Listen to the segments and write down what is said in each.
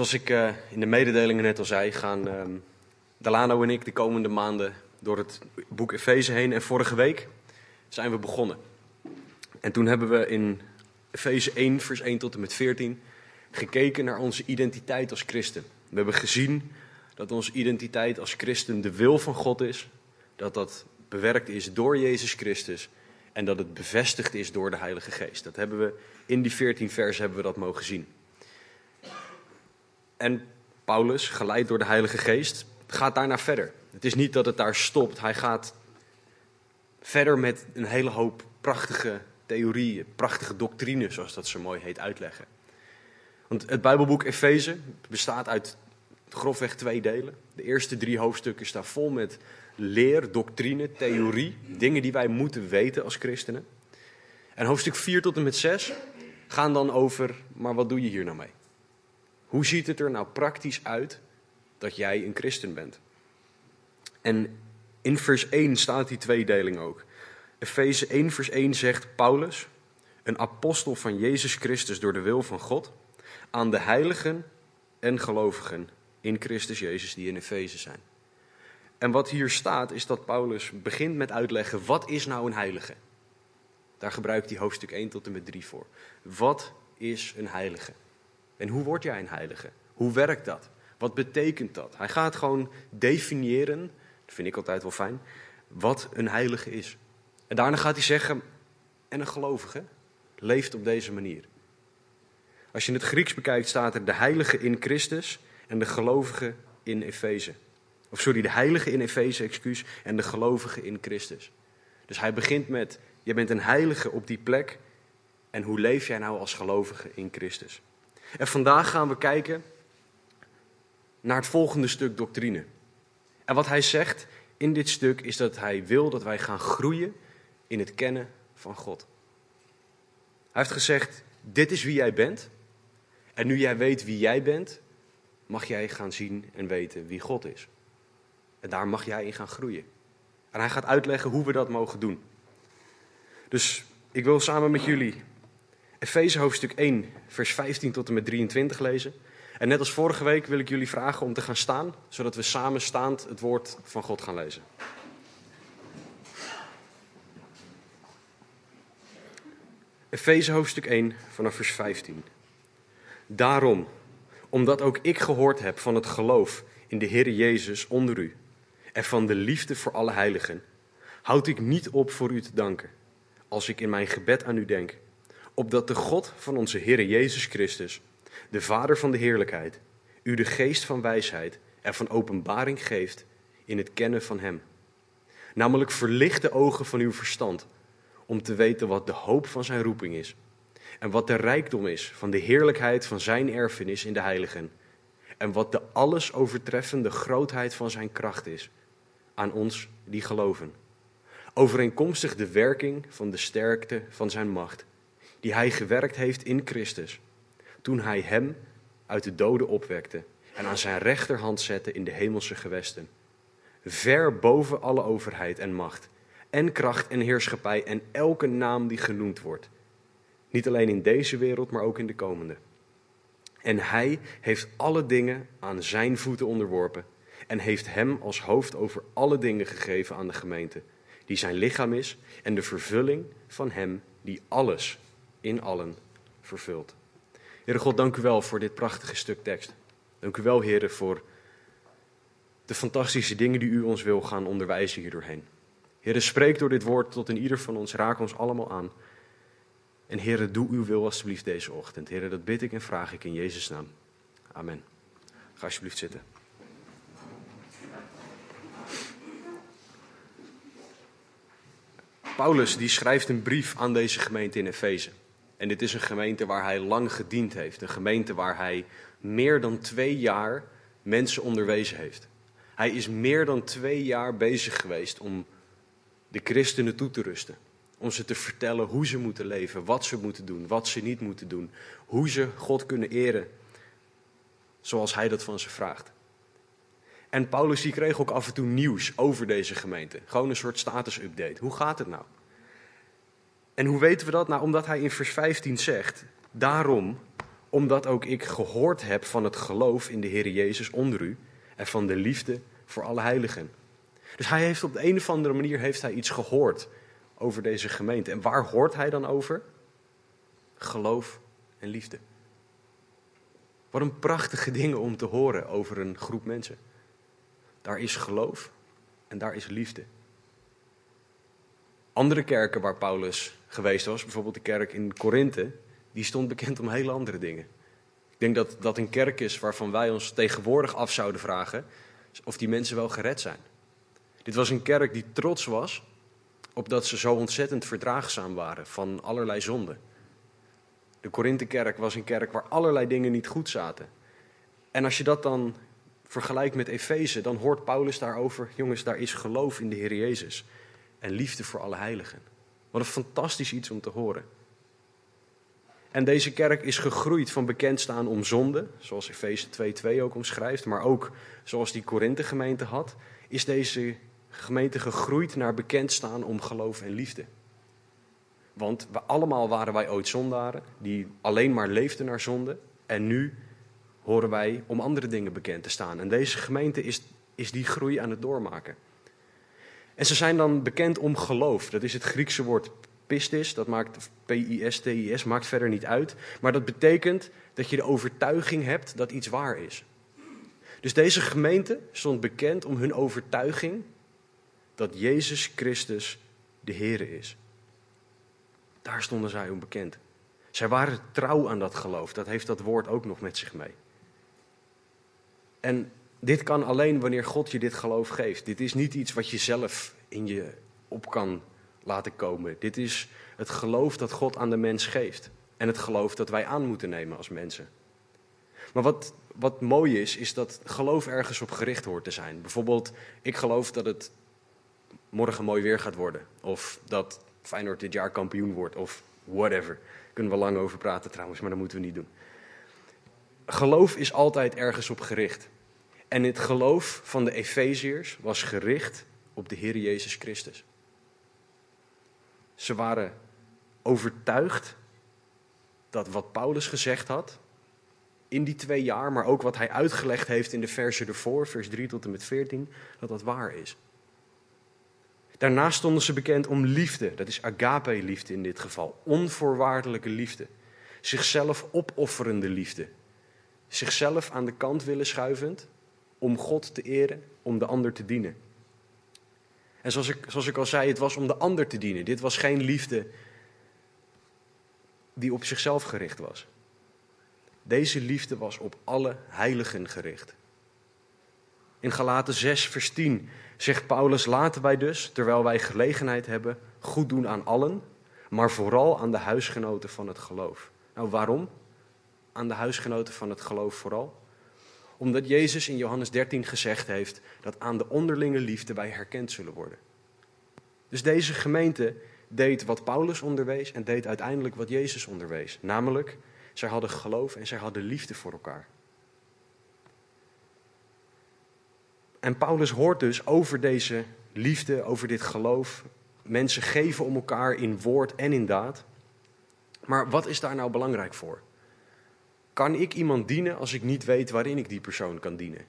Zoals ik uh, in de mededelingen net al zei, gaan um, Delano en ik de komende maanden door het boek Efeze heen. En vorige week zijn we begonnen. En toen hebben we in Efeze 1, vers 1 tot en met 14 gekeken naar onze identiteit als christen. We hebben gezien dat onze identiteit als christen de wil van God is, dat dat bewerkt is door Jezus Christus en dat het bevestigd is door de Heilige Geest. Dat hebben we in die 14 versen hebben we dat mogen zien. En Paulus, geleid door de Heilige Geest, gaat daarna verder. Het is niet dat het daar stopt. Hij gaat verder met een hele hoop prachtige theorieën, prachtige doctrines, zoals dat zo mooi heet, uitleggen. Want het Bijbelboek Efeze bestaat uit grofweg twee delen. De eerste drie hoofdstukken staan vol met leer, doctrine, theorie, dingen die wij moeten weten als christenen. En hoofdstuk 4 tot en met 6 gaan dan over, maar wat doe je hier nou mee? Hoe ziet het er nou praktisch uit dat jij een christen bent? En in vers 1 staat die tweedeling ook. Efeze 1 vers 1 zegt Paulus, een apostel van Jezus Christus door de wil van God, aan de heiligen en gelovigen in Christus Jezus die in Efeze zijn. En wat hier staat is dat Paulus begint met uitleggen, wat is nou een heilige? Daar gebruikt hij hoofdstuk 1 tot en met 3 voor. Wat is een heilige? En hoe word jij een heilige? Hoe werkt dat? Wat betekent dat? Hij gaat gewoon definiëren, dat vind ik altijd wel fijn, wat een heilige is. En daarna gaat hij zeggen, en een gelovige leeft op deze manier. Als je het Grieks bekijkt, staat er de heilige in Christus en de gelovige in Efeze. Of sorry, de heilige in Efeze, excuus, en de gelovige in Christus. Dus hij begint met, je bent een heilige op die plek. En hoe leef jij nou als gelovige in Christus? En vandaag gaan we kijken naar het volgende stuk doctrine. En wat hij zegt in dit stuk is dat hij wil dat wij gaan groeien in het kennen van God. Hij heeft gezegd, dit is wie jij bent. En nu jij weet wie jij bent, mag jij gaan zien en weten wie God is. En daar mag jij in gaan groeien. En hij gaat uitleggen hoe we dat mogen doen. Dus ik wil samen met jullie Efeze hoofdstuk 1, vers 15 tot en met 23 lezen. En net als vorige week wil ik jullie vragen om te gaan staan, zodat we samen staand het woord van God gaan lezen. Efeze hoofdstuk 1 vanaf vers 15. Daarom, omdat ook ik gehoord heb van het geloof in de Heer Jezus onder u en van de liefde voor alle heiligen, houd ik niet op voor u te danken, als ik in mijn gebed aan u denk, opdat de God van onze Heer Jezus Christus, de Vader van de heerlijkheid, u de geest van wijsheid en van openbaring geeft in het kennen van Hem. Namelijk verlicht de ogen van uw verstand, om te weten wat de hoop van Zijn roeping is en wat de rijkdom is van de heerlijkheid van Zijn erfenis in de heiligen en wat de alles overtreffende grootheid van Zijn kracht is aan ons die geloven. Overeenkomstig de werking van de sterkte van zijn macht, die hij gewerkt heeft in Christus, toen hij hem uit de doden opwekte en aan zijn rechterhand zette in de hemelse gewesten. Ver boven alle overheid en macht, en kracht en heerschappij en elke naam die genoemd wordt. Niet alleen in deze wereld, maar ook in de komende. En hij heeft alle dingen aan zijn voeten onderworpen en heeft hem als hoofd over alle dingen gegeven aan de gemeente, die zijn lichaam is en de vervulling van hem die alles in allen vervult. Heere God, dank u wel voor dit prachtige stuk tekst. Dank u wel, Heere, voor de fantastische dingen die u ons wil gaan onderwijzen hier doorheen. Heere, spreek door dit woord tot in ieder van ons, raak ons allemaal aan. En Heere, doe uw wil alstublieft deze ochtend. Heere, dat bid ik en vraag ik in Jezus' naam. Amen. Ga alsjeblieft zitten. Paulus die schrijft een brief aan deze gemeente in Efeze. En dit is een gemeente waar hij lang gediend heeft. Een gemeente waar hij meer dan twee jaar mensen onderwezen heeft. Hij is meer dan twee jaar bezig geweest om de christenen toe te rusten. Om ze te vertellen hoe ze moeten leven, wat ze moeten doen, wat ze niet moeten doen. Hoe ze God kunnen eren zoals hij dat van ze vraagt. En Paulus die kreeg ook af en toe nieuws over deze gemeente. Gewoon een soort status-update. Hoe gaat het nou? En hoe weten we dat? Nou, omdat hij in vers 15 zegt: Daarom, omdat ook ik gehoord heb van het geloof in de Heer Jezus onder u en van de liefde voor alle heiligen. Dus hij heeft op de een of andere manier heeft hij iets gehoord over deze gemeente. En waar hoort hij dan over? Geloof en liefde. Wat een prachtige dingen om te horen over een groep mensen. Daar is geloof en daar is liefde. Andere kerken waar Paulus geweest was, bijvoorbeeld de kerk in Korinthe, die stond bekend om hele andere dingen. Ik denk dat dat een kerk is waarvan wij ons tegenwoordig af zouden vragen of die mensen wel gered zijn. Dit was een kerk die trots was op dat ze zo ontzettend verdraagzaam waren van allerlei zonden. De Korinthekerk was een kerk waar allerlei dingen niet goed zaten. En als je dat dan vergelijkt met Efeze, dan hoort Paulus daarover, jongens, daar is geloof in de Heer Jezus en liefde voor alle heiligen. Wat een fantastisch iets om te horen. En deze kerk is gegroeid van bekendstaan om zonde, zoals Efeze 2.2 ook omschrijft, maar ook zoals die Korinthe gemeente had, is deze gemeente gegroeid naar bekendstaan om geloof en liefde. Want we allemaal waren wij ooit zondaren, die alleen maar leefden naar zonde. En nu horen wij om andere dingen bekend te staan. En deze gemeente is, is die groei aan het doormaken. En ze zijn dan bekend om geloof. Dat is het Griekse woord pistis, dat maakt P-I-S-T-I-S, maakt verder niet uit. Maar dat betekent dat je de overtuiging hebt dat iets waar is. Dus deze gemeente stond bekend om hun overtuiging dat Jezus Christus de Heer is. Daar stonden zij om bekend. Zij waren trouw aan dat geloof. Dat heeft dat woord ook nog met zich mee. En dit kan alleen wanneer God je dit geloof geeft. Dit is niet iets wat je zelf in je op kan laten komen. Dit is het geloof dat God aan de mens geeft. En het geloof dat wij aan moeten nemen als mensen. Maar wat, wat mooi is, is dat geloof ergens op gericht hoort te zijn. Bijvoorbeeld, ik geloof dat het morgen mooi weer gaat worden. Of dat Feyenoord dit jaar kampioen wordt. Of whatever. Daar kunnen we lang over praten trouwens, maar dat moeten we niet doen. Geloof is altijd ergens op gericht. En het geloof van de Efeziërs was gericht op de Heer Jezus Christus. Ze waren overtuigd dat wat Paulus gezegd had in die twee jaar, maar ook wat hij uitgelegd heeft in de versen ervoor, vers 3 tot en met 14, dat dat waar is. Daarnaast stonden ze bekend om liefde, dat is agape-liefde in dit geval, onvoorwaardelijke liefde, zichzelf opofferende liefde, zichzelf aan de kant willen schuivend om God te eren, om de ander te dienen. En zoals ik, zoals ik al zei, het was om de ander te dienen. Dit was geen liefde die op zichzelf gericht was. Deze liefde was op alle heiligen gericht. In Galaten 6, vers 10 zegt Paulus: Laten wij dus, terwijl wij gelegenheid hebben, goed doen aan allen, maar vooral aan de huisgenoten van het geloof. Nou, waarom? Aan de huisgenoten van het geloof vooral? Omdat Jezus in Johannes 13 gezegd heeft dat aan de onderlinge liefde wij herkend zullen worden. Dus deze gemeente deed wat Paulus onderwees en deed uiteindelijk wat Jezus onderwees. Namelijk, zij hadden geloof en zij hadden liefde voor elkaar. En Paulus hoort dus over deze liefde, over dit geloof. Mensen geven om elkaar in woord en in daad. Maar wat is daar nou belangrijk voor? Kan ik iemand dienen als ik niet weet waarin ik die persoon kan dienen?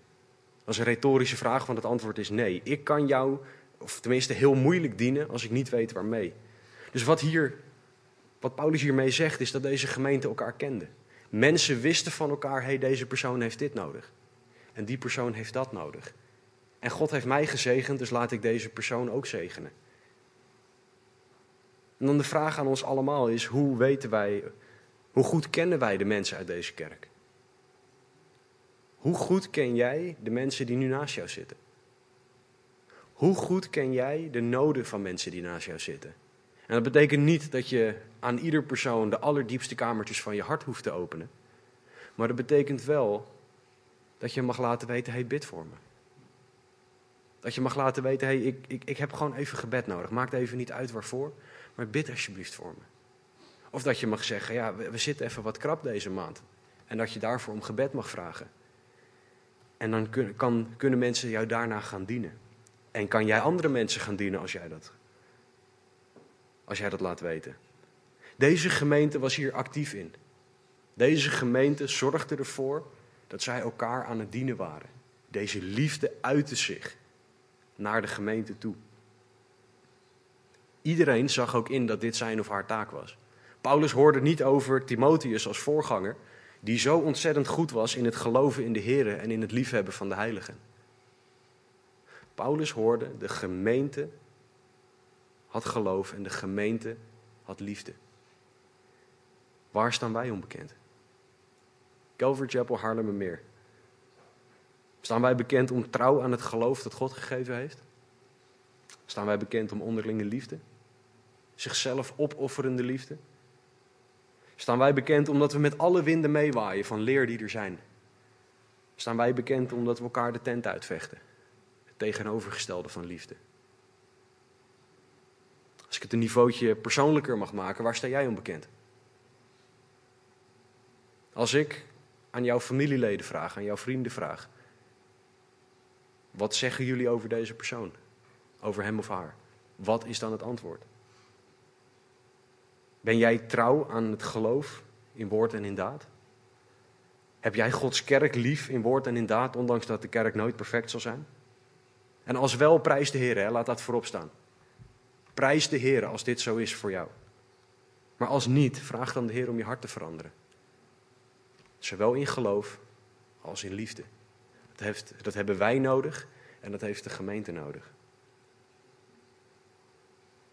Dat is een retorische vraag, want het antwoord is nee. Ik kan jou, of tenminste heel moeilijk dienen als ik niet weet waarmee. Dus wat, hier, wat Paulus hiermee zegt, is dat deze gemeente elkaar kende. Mensen wisten van elkaar, hey, deze persoon heeft dit nodig. En die persoon heeft dat nodig. En God heeft mij gezegend, dus laat ik deze persoon ook zegenen. En dan de vraag aan ons allemaal is, hoe weten wij, hoe goed kennen wij de mensen uit deze kerk? Hoe goed ken jij de mensen die nu naast jou zitten? Hoe goed ken jij de noden van mensen die naast jou zitten? En dat betekent niet dat je aan ieder persoon de allerdiepste kamertjes van je hart hoeft te openen. Maar dat betekent wel dat je mag laten weten, hey, bid voor me. Dat je mag laten weten, hey, ik, ik, ik heb gewoon even gebed nodig. Maakt even niet uit waarvoor, maar bid alsjeblieft voor me. Of dat je mag zeggen, ja, we, zitten even wat krap deze maand. En dat je daarvoor om gebed mag vragen. En dan kun, kan, kunnen mensen jou daarna gaan dienen. En kan jij andere mensen gaan dienen als jij dat, als jij dat laat weten. Deze gemeente was hier actief in. Deze gemeente zorgde ervoor dat zij elkaar aan het dienen waren. Deze liefde uitte zich naar de gemeente toe. Iedereen zag ook in dat dit zijn of haar taak was. Paulus hoorde niet over Timotheus als voorganger, die zo ontzettend goed was in het geloven in de Here en in het liefhebben van de heiligen. Paulus hoorde, de gemeente had geloof en de gemeente had liefde. Waar staan wij onbekend? Calvary Chapel Haarlemmermeer. Staan wij bekend om trouw aan het geloof dat God gegeven heeft? Staan wij bekend om onderlinge liefde? Zichzelf opofferende liefde? Staan wij bekend omdat we met alle winden meewaaien van leer die er zijn? Staan wij bekend omdat we elkaar de tent uitvechten? Het tegenovergestelde van liefde. Als ik het een niveautje persoonlijker mag maken, waar sta jij onbekend? Als ik aan jouw familieleden vraag, aan jouw vrienden vraag, wat zeggen jullie over deze persoon? Over hem of haar? Wat is dan het antwoord? Ben jij trouw aan het geloof in woord en in daad? Heb jij Gods kerk lief in woord en in daad, ondanks dat de kerk nooit perfect zal zijn? En als wel, prijs de Heer, hè? laat dat voorop staan. Prijs de Heer als dit zo is voor jou. Maar als niet, vraag dan de Heer om je hart te veranderen. Zowel in geloof als in liefde. Dat, heeft, dat hebben wij nodig en dat heeft de gemeente nodig.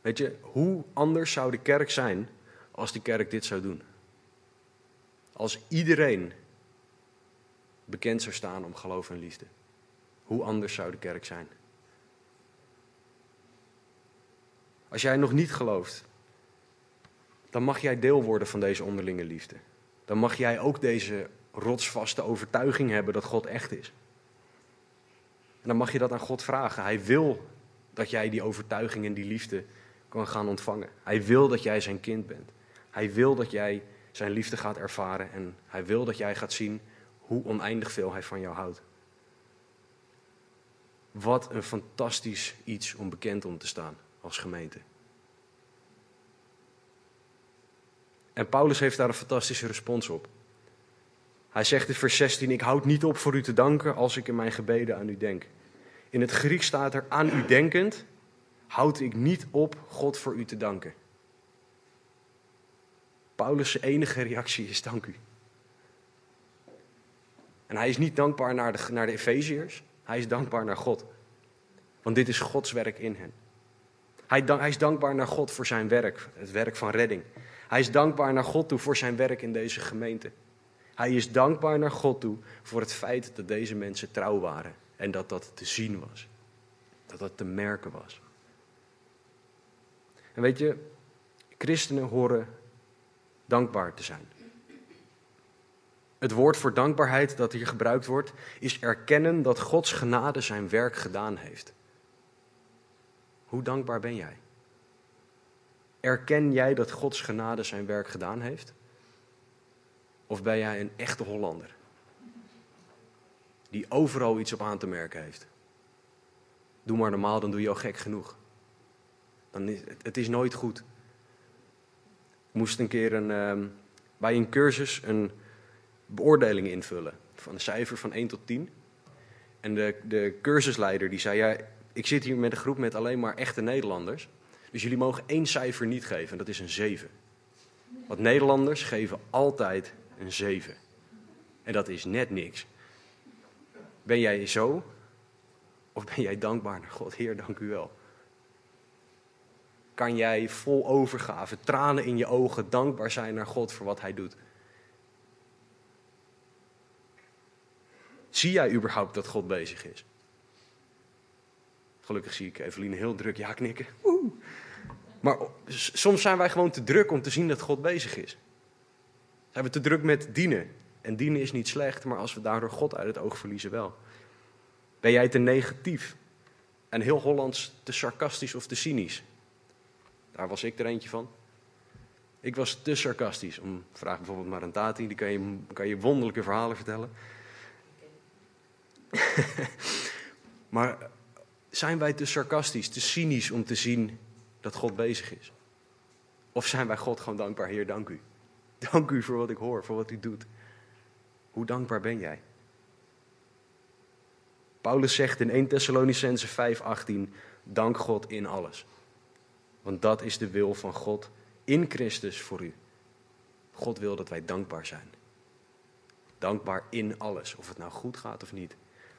Weet je, hoe anders zou de kerk zijn als de kerk dit zou doen? Als iedereen bekend zou staan om geloof en liefde. Hoe anders zou de kerk zijn? Als jij nog niet gelooft, dan mag jij deel worden van deze onderlinge liefde. Dan mag jij ook deze rotsvaste overtuiging hebben dat God echt is. En dan mag je dat aan God vragen. Hij wil dat jij die overtuiging en die liefde kan gaan ontvangen. Hij wil dat jij zijn kind bent. Hij wil dat jij zijn liefde gaat ervaren en hij wil dat jij gaat zien hoe oneindig veel hij van jou houdt. Wat een fantastisch iets om bekend om te staan als gemeente. En Paulus heeft daar een fantastische respons op. Hij zegt in vers 16: Ik houd niet op voor u te danken als ik in mijn gebeden aan u denk. In het Grieks staat er aan u denkend, houd ik niet op God voor u te danken. Paulus' enige reactie is dank u. En hij is niet dankbaar naar de, naar de Efeziërs, hij is dankbaar naar God. Want dit is Gods werk in hen. Hij, hij is dankbaar naar God voor zijn werk, het werk van redding. Hij is dankbaar naar God toe voor zijn werk in deze gemeente. Hij is dankbaar naar God toe voor het feit dat deze mensen trouw waren en dat dat te zien was. Dat dat te merken was. En weet je, christenen horen dankbaar te zijn. Het woord voor dankbaarheid dat hier gebruikt wordt, is erkennen dat Gods genade zijn werk gedaan heeft. Hoe dankbaar ben jij? Erken jij dat Gods genade zijn werk gedaan heeft? Of ben jij een echte Hollander? Die overal iets op aan te merken heeft. Doe maar normaal, dan doe je al gek genoeg. Dan is, het is nooit goed. Moest een keer ehm, bij een cursus een beoordeling invullen. Van een cijfer van 1 tot 10. En de, de cursusleider die zei, ja, ik zit hier met een groep met alleen maar echte Nederlanders. Dus jullie mogen één cijfer niet geven, dat is een 7. Want Nederlanders geven altijd een 7. En dat is net niks. Ben jij zo? Of ben jij dankbaar God? Heer, dank u wel. Kan jij vol overgave, tranen in je ogen, dankbaar zijn naar God voor wat Hij doet? Zie jij überhaupt dat God bezig is? Gelukkig zie ik Eveline heel druk ja knikken. Woe. Maar soms zijn wij gewoon te druk om te zien dat God bezig is. Zijn we te druk met dienen. En dienen is niet slecht, maar als we daardoor God uit het oog verliezen wel. Ben jij te negatief en heel Hollands te sarcastisch of te cynisch? Daar was ik er eentje van. Ik was te sarcastisch. Om, vraag bijvoorbeeld maar een Tati, die kan je, kan je wonderlijke verhalen vertellen. maar zijn wij te sarcastisch, te cynisch om te zien dat God bezig is? Of zijn wij God gewoon dankbaar, Heer, dank u? Dank u voor wat ik hoor, voor wat u doet. Hoe dankbaar ben jij? Paulus zegt in 1 Thessalonicense 5:18: Dank God in alles. Want dat is de wil van God in Christus voor u. God wil dat wij dankbaar zijn. Dankbaar in alles, of het nou goed gaat of niet.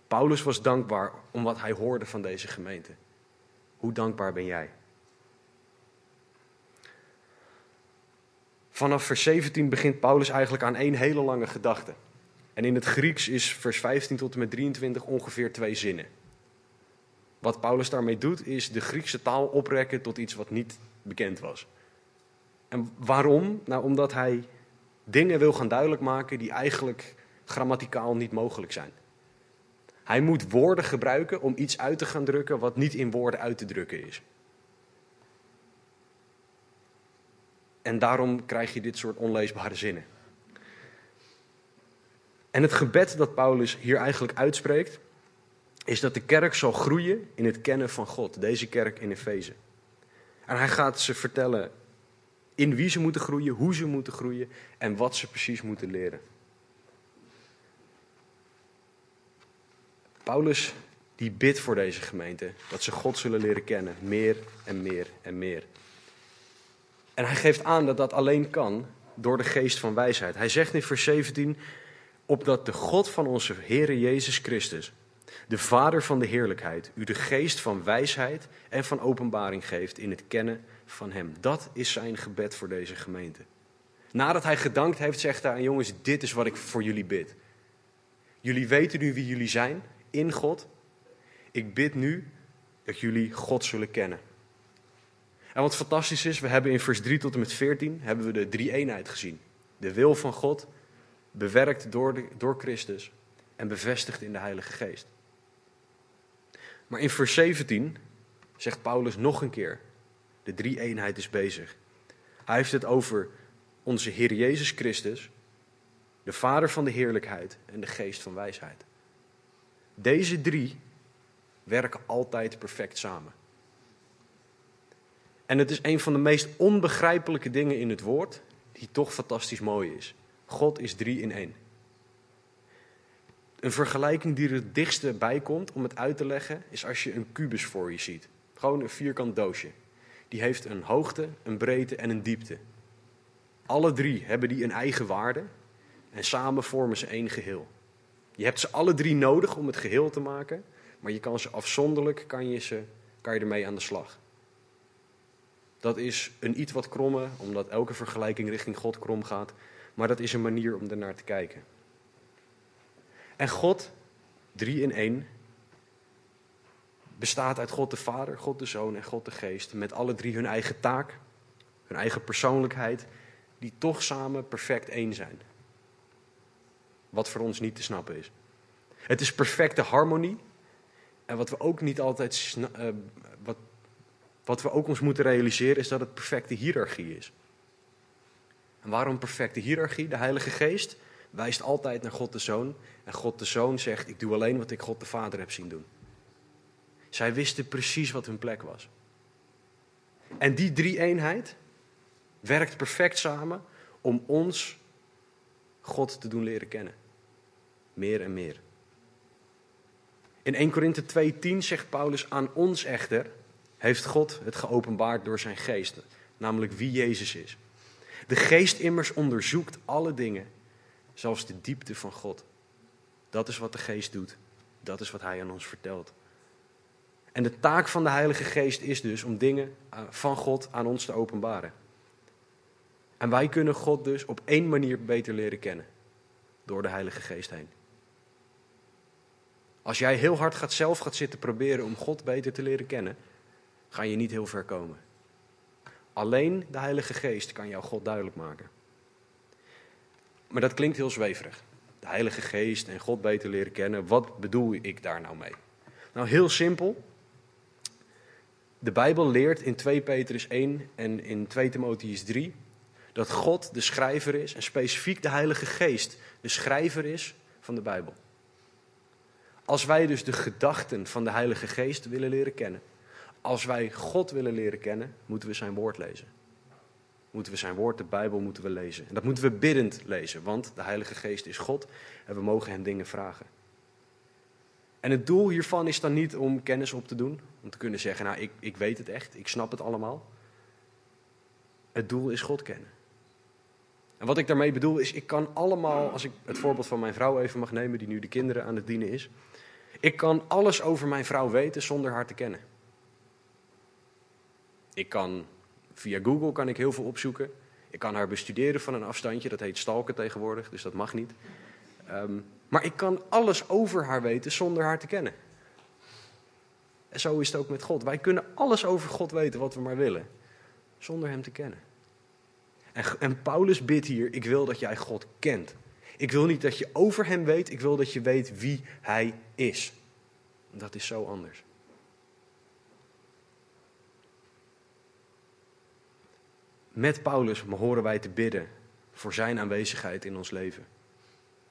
Paulus was dankbaar om wat hij hoorde van deze gemeente. Hoe dankbaar ben jij? Vanaf vers 17 begint Paulus eigenlijk aan één hele lange gedachte. En in het Grieks is vers 15 tot en met 23 ongeveer twee zinnen. Wat Paulus daarmee doet, is de Griekse taal oprekken tot iets wat niet bekend was. En waarom? Nou, omdat hij dingen wil gaan duidelijk maken die eigenlijk grammaticaal niet mogelijk zijn. Hij moet woorden gebruiken om iets uit te gaan drukken wat niet in woorden uit te drukken is. En daarom krijg je dit soort onleesbare zinnen. En het gebed dat Paulus hier eigenlijk uitspreekt, is dat de kerk zal groeien in het kennen van God, deze kerk in Efeze. En hij gaat ze vertellen in wie ze moeten groeien, hoe ze moeten groeien en wat ze precies moeten leren. Paulus die bidt voor deze gemeente dat ze God zullen leren kennen, meer en meer en meer. En hij geeft aan dat dat alleen kan door de geest van wijsheid. Hij zegt in vers 17, opdat de God van onze Heere Jezus Christus, de Vader van de heerlijkheid, u de geest van wijsheid en van openbaring geeft in het kennen van Hem. Dat is zijn gebed voor deze gemeente. Nadat hij gedankt heeft, zegt hij aan jongens, dit is wat ik voor jullie bid. Jullie weten nu wie jullie zijn in God. Ik bid nu dat jullie God zullen kennen. En wat fantastisch is, we hebben in vers 3 tot en met 14 hebben we de drie eenheid gezien. De wil van God, bewerkt door, door Christus en bevestigd in de Heilige Geest. Maar in vers 17 zegt Paulus nog een keer, de drie eenheid is bezig. Hij heeft het over onze Heer Jezus Christus, de Vader van de heerlijkheid en de Geest van wijsheid. Deze drie werken altijd perfect samen. En het is een van de meest onbegrijpelijke dingen in het woord, die toch fantastisch mooi is. God is drie in één. Een vergelijking die er het dichtste bij komt om het uit te leggen, is als je een kubus voor je ziet. Gewoon een vierkant doosje. Die heeft een hoogte, een breedte en een diepte. Alle drie hebben die een eigen waarde en samen vormen ze één geheel. Je hebt ze alle drie nodig om het geheel te maken, maar je kan ze afzonderlijk kan je ze, kan je ermee aan de slag. Dat is een iets wat kromme, omdat elke vergelijking richting God krom gaat, maar dat is een manier om ernaar te kijken. En God, drie in één, bestaat uit God de Vader, God de Zoon en God de Geest, met alle drie hun eigen taak, hun eigen persoonlijkheid, die toch samen perfect één zijn. Wat voor ons niet te snappen is. Het is perfecte harmonie. En wat we ook niet altijd, uh, wat, wat we ook ons moeten realiseren, is dat het perfecte hiërarchie is. En waarom perfecte hiërarchie? De Heilige Geest wijst altijd naar God de Zoon. En God de Zoon zegt: Ik doe alleen wat ik God de Vader heb zien doen. Zij wisten precies wat hun plek was. En die drie-eenheid werkt perfect samen om ons God te doen leren kennen. Meer en meer. In 1 Korinthe 2:10 zegt Paulus aan ons echter heeft God het geopenbaard door zijn geest, namelijk wie Jezus is. De geest immers onderzoekt alle dingen, zelfs de diepte van God. Dat is wat de geest doet. Dat is wat hij aan ons vertelt. En de taak van de Heilige Geest is dus om dingen eh, van God aan ons te openbaren. En wij kunnen God dus op één manier beter leren kennen. Door de Heilige Geest heen. Als jij heel hard gaat zelf gaat zitten proberen om God beter te leren kennen, ga je niet heel ver komen. Alleen de Heilige Geest kan jou God duidelijk maken. Maar dat klinkt heel zweverig. De Heilige Geest en God beter leren kennen. Wat bedoel ik daar nou mee? Nou, heel simpel. De Bijbel leert in 2 Petrus 1 en in 2 Timotheus 3 dat God de schrijver is en specifiek de Heilige Geest de schrijver is van de Bijbel. Als wij dus de gedachten van de Heilige Geest willen leren kennen, als wij God willen leren kennen, moeten we zijn woord lezen. Moeten we zijn woord, de Bijbel, moeten we lezen. En dat moeten we biddend lezen, want de Heilige Geest is God en we mogen Hem dingen vragen. En het doel hiervan is dan niet om kennis op te doen, om te kunnen zeggen, nou ik, ik weet het echt, ik snap het allemaal. Het doel is God kennen. En wat ik daarmee bedoel is, ik kan allemaal, als ik het voorbeeld van mijn vrouw even mag nemen, die nu de kinderen aan het dienen is. Ik kan alles over mijn vrouw weten zonder haar te kennen. Ik kan via Google kan ik heel veel opzoeken. Ik kan haar bestuderen van een afstandje, dat heet stalken tegenwoordig, dus dat mag niet. Um, maar ik kan alles over haar weten zonder haar te kennen. En zo is het ook met God. Wij kunnen alles over God weten wat we maar willen, zonder Hem te kennen. En, en Paulus bidt hier, ik wil dat jij God kent. Ik wil niet dat je over Hem weet, ik wil dat je weet wie Hij is. Dat is zo anders. Met Paulus horen wij te bidden voor Zijn aanwezigheid in ons leven.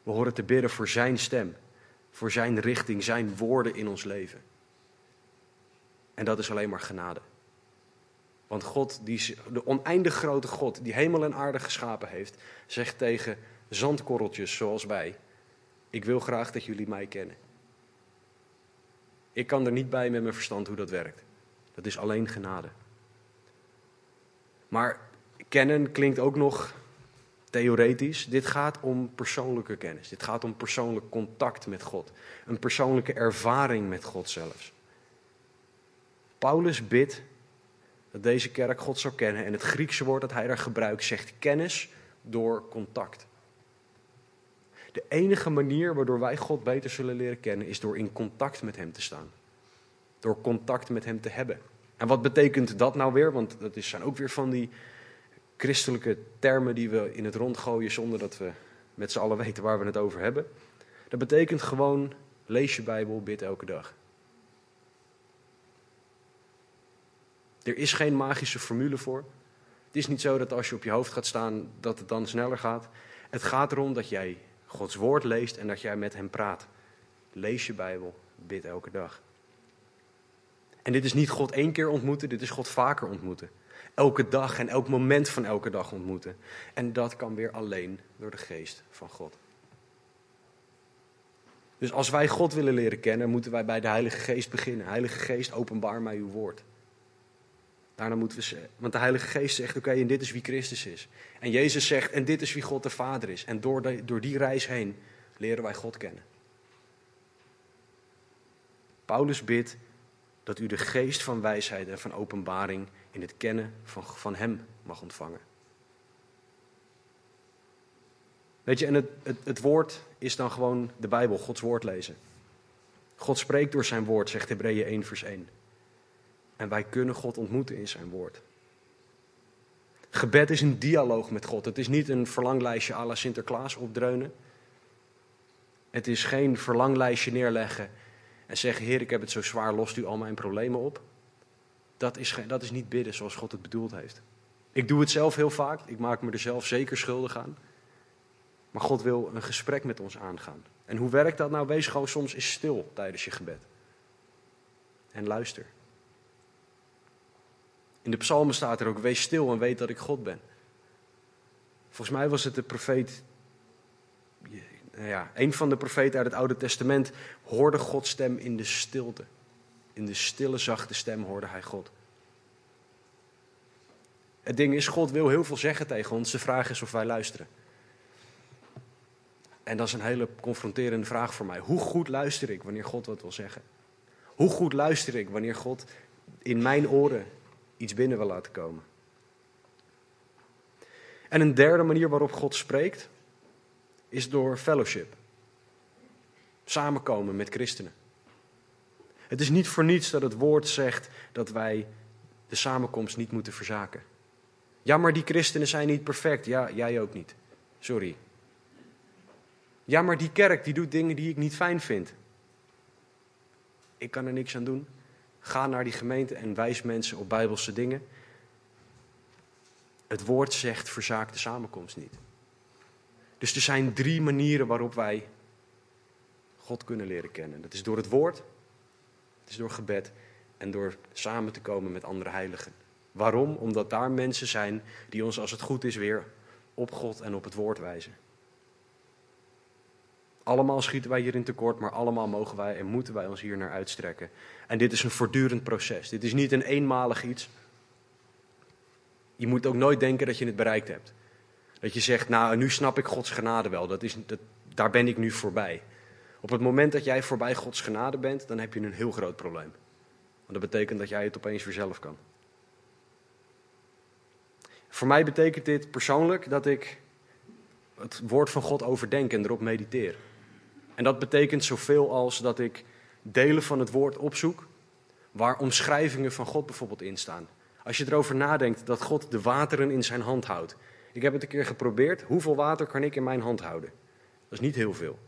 We horen te bidden voor Zijn stem, voor Zijn richting, Zijn woorden in ons leven. En dat is alleen maar genade. Want God, die, de oneindig grote God, die hemel en aarde geschapen heeft, zegt tegen zandkorreltjes zoals wij: Ik wil graag dat jullie mij kennen. Ik kan er niet bij met mijn verstand hoe dat werkt. Dat is alleen genade. Maar kennen klinkt ook nog theoretisch. Dit gaat om persoonlijke kennis. Dit gaat om persoonlijk contact met God. Een persoonlijke ervaring met God zelfs. Paulus bidt dat deze kerk God zou kennen. En het Griekse woord dat hij daar gebruikt zegt kennis door contact. De enige manier waardoor wij God beter zullen leren kennen is door in contact met Hem te staan. Door contact met Hem te hebben. En wat betekent dat nou weer? Want dat zijn ook weer van die christelijke termen die we in het rond gooien zonder dat we met z'n allen weten waar we het over hebben. Dat betekent gewoon lees je Bijbel, bid elke dag. Er is geen magische formule voor. Het is niet zo dat als je op je hoofd gaat staan, dat het dan sneller gaat. Het gaat erom dat jij Gods woord leest en dat jij met hem praat. Lees je Bijbel, bid elke dag. En dit is niet God één keer ontmoeten, dit is God vaker ontmoeten. Elke dag en elk moment van elke dag ontmoeten. En dat kan weer alleen door de geest van God. Dus als wij God willen leren kennen, moeten wij bij de Heilige Geest beginnen. Heilige Geest, openbaar mij uw woord. Daarna moeten we, want de Heilige Geest zegt, oké, en dit is wie Christus is. En Jezus zegt, en dit is wie God de Vader is. En door, door die reis heen leren wij God kennen. Paulus bidt dat u de geest van wijsheid en van openbaring in het kennen van, van Hem mag ontvangen. Weet je, en het, het, woord is dan gewoon de Bijbel, Gods woord lezen. God spreekt door zijn woord, zegt Hebreeën 1, vers 1. En wij kunnen God ontmoeten in zijn woord. Gebed is een dialoog met God. Het is niet een verlanglijstje à la Sinterklaas opdreunen. Het is geen verlanglijstje neerleggen en zeggen: Heer, ik heb het zo zwaar, lost u al mijn problemen op. Dat is, dat is niet bidden zoals God het bedoeld heeft. Ik doe het zelf heel vaak, ik maak me er zelf zeker schuldig aan. Maar God wil een gesprek met ons aangaan. En hoe werkt dat nou? Wees gewoon soms eens stil tijdens je gebed. En luister. In de psalmen staat er ook, wees stil en weet dat ik God ben. Volgens mij was het de profeet, ja, een van de profeten uit het Oude Testament hoorde Gods stem in de stilte. In de stille, zachte stem hoorde hij God. Het ding is, God wil heel veel zeggen tegen ons. De vraag is of wij luisteren. En dat is een hele confronterende vraag voor mij. Hoe goed luister ik wanneer God wat wil zeggen? Hoe goed luister ik wanneer God in mijn oren iets binnen wil laten komen. En een derde manier waarop God spreekt is door fellowship. Samenkomen met christenen. Het is niet voor niets dat het woord zegt dat wij de samenkomst niet moeten verzaken. Ja, maar die christenen zijn niet perfect. Ja, jij ook niet. Sorry. Ja, maar die kerk die doet dingen die ik niet fijn vind. Ik kan er niks aan doen. Ga naar die gemeente en wijs mensen op bijbelse dingen. Het woord zegt verzaak de samenkomst niet. Dus er zijn drie manieren waarop wij God kunnen leren kennen. Dat is door het woord, is door gebed en door samen te komen met andere heiligen. Waarom? Omdat daar mensen zijn die ons, als het goed is, weer op God en op het woord wijzen. Allemaal schieten wij hierin tekort, maar allemaal mogen wij en moeten wij ons hier naar uitstrekken. En dit is een voortdurend proces. Dit is niet een eenmalig iets. Je moet ook nooit denken dat je het bereikt hebt. Dat je zegt, nou, nu snap ik Gods genade wel. Dat is, dat, daar ben ik nu voorbij. Op het moment dat jij voorbij Gods genade bent, dan heb je een heel groot probleem. Want dat betekent dat jij het opeens weer zelf kan. Voor mij betekent dit persoonlijk dat ik het woord van God overdenk en erop mediteer. En dat betekent zoveel als dat ik delen van het woord opzoek waar omschrijvingen van God bijvoorbeeld in staan. Als je erover nadenkt dat God de wateren in zijn hand houdt. Ik heb het een keer geprobeerd. Hoeveel water kan ik in mijn hand houden? Dat is niet heel veel.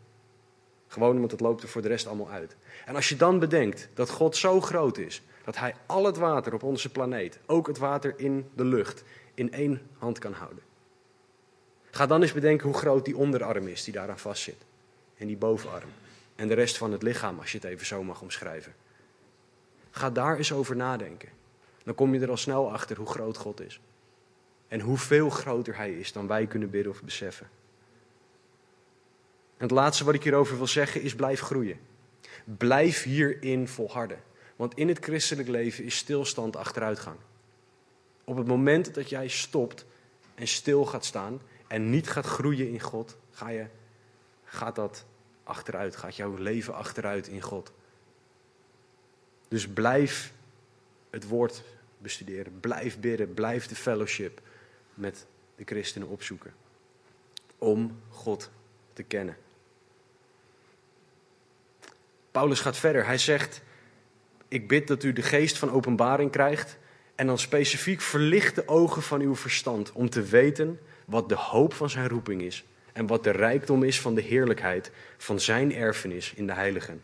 Gewoon omdat het loopt er voor de rest allemaal uit. En als je dan bedenkt dat God zo groot is, dat Hij al het water op onze planeet, ook het water in de lucht, in één hand kan houden. Ga dan eens bedenken hoe groot die onderarm is die daaraan vastzit. En die bovenarm. En de rest van het lichaam, als je het even zo mag omschrijven. Ga daar eens over nadenken. Dan kom je er al snel achter hoe groot God is. En hoeveel groter Hij is dan wij kunnen bidden of beseffen. En het laatste wat ik hierover wil zeggen is blijf groeien. Blijf hierin volharden. Want in het christelijk leven is stilstand achteruitgang. Op het moment dat jij stopt en stil gaat staan en niet gaat groeien in God, ga je, gaat dat achteruit, gaat jouw leven achteruit in God. Dus blijf het woord bestuderen, blijf bidden, blijf de fellowship met de christenen opzoeken. Om God te kennen. Paulus gaat verder. Hij zegt: Ik bid dat u de geest van openbaring krijgt. En dan specifiek verlicht de ogen van uw verstand. Om te weten wat de hoop van zijn roeping is. En wat de rijkdom is van de heerlijkheid van zijn erfenis in de heiligen.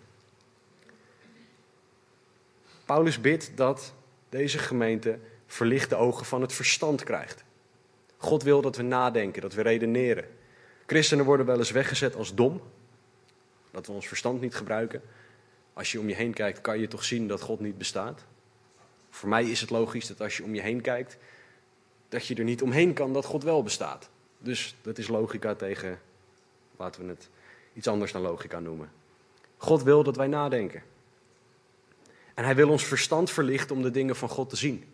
Paulus bidt dat deze gemeente verlichte ogen van het verstand krijgt. God wil dat we nadenken, dat we redeneren. Christenen worden wel eens weggezet als dom, dat we ons verstand niet gebruiken. Als je om je heen kijkt, kan je toch zien dat God niet bestaat. Voor mij is het logisch dat als je om je heen kijkt, dat je er niet omheen kan dat God wel bestaat. Dus dat is logica tegen, laten we het iets anders dan logica noemen. God wil dat wij nadenken. En hij wil ons verstand verlichten om de dingen van God te zien.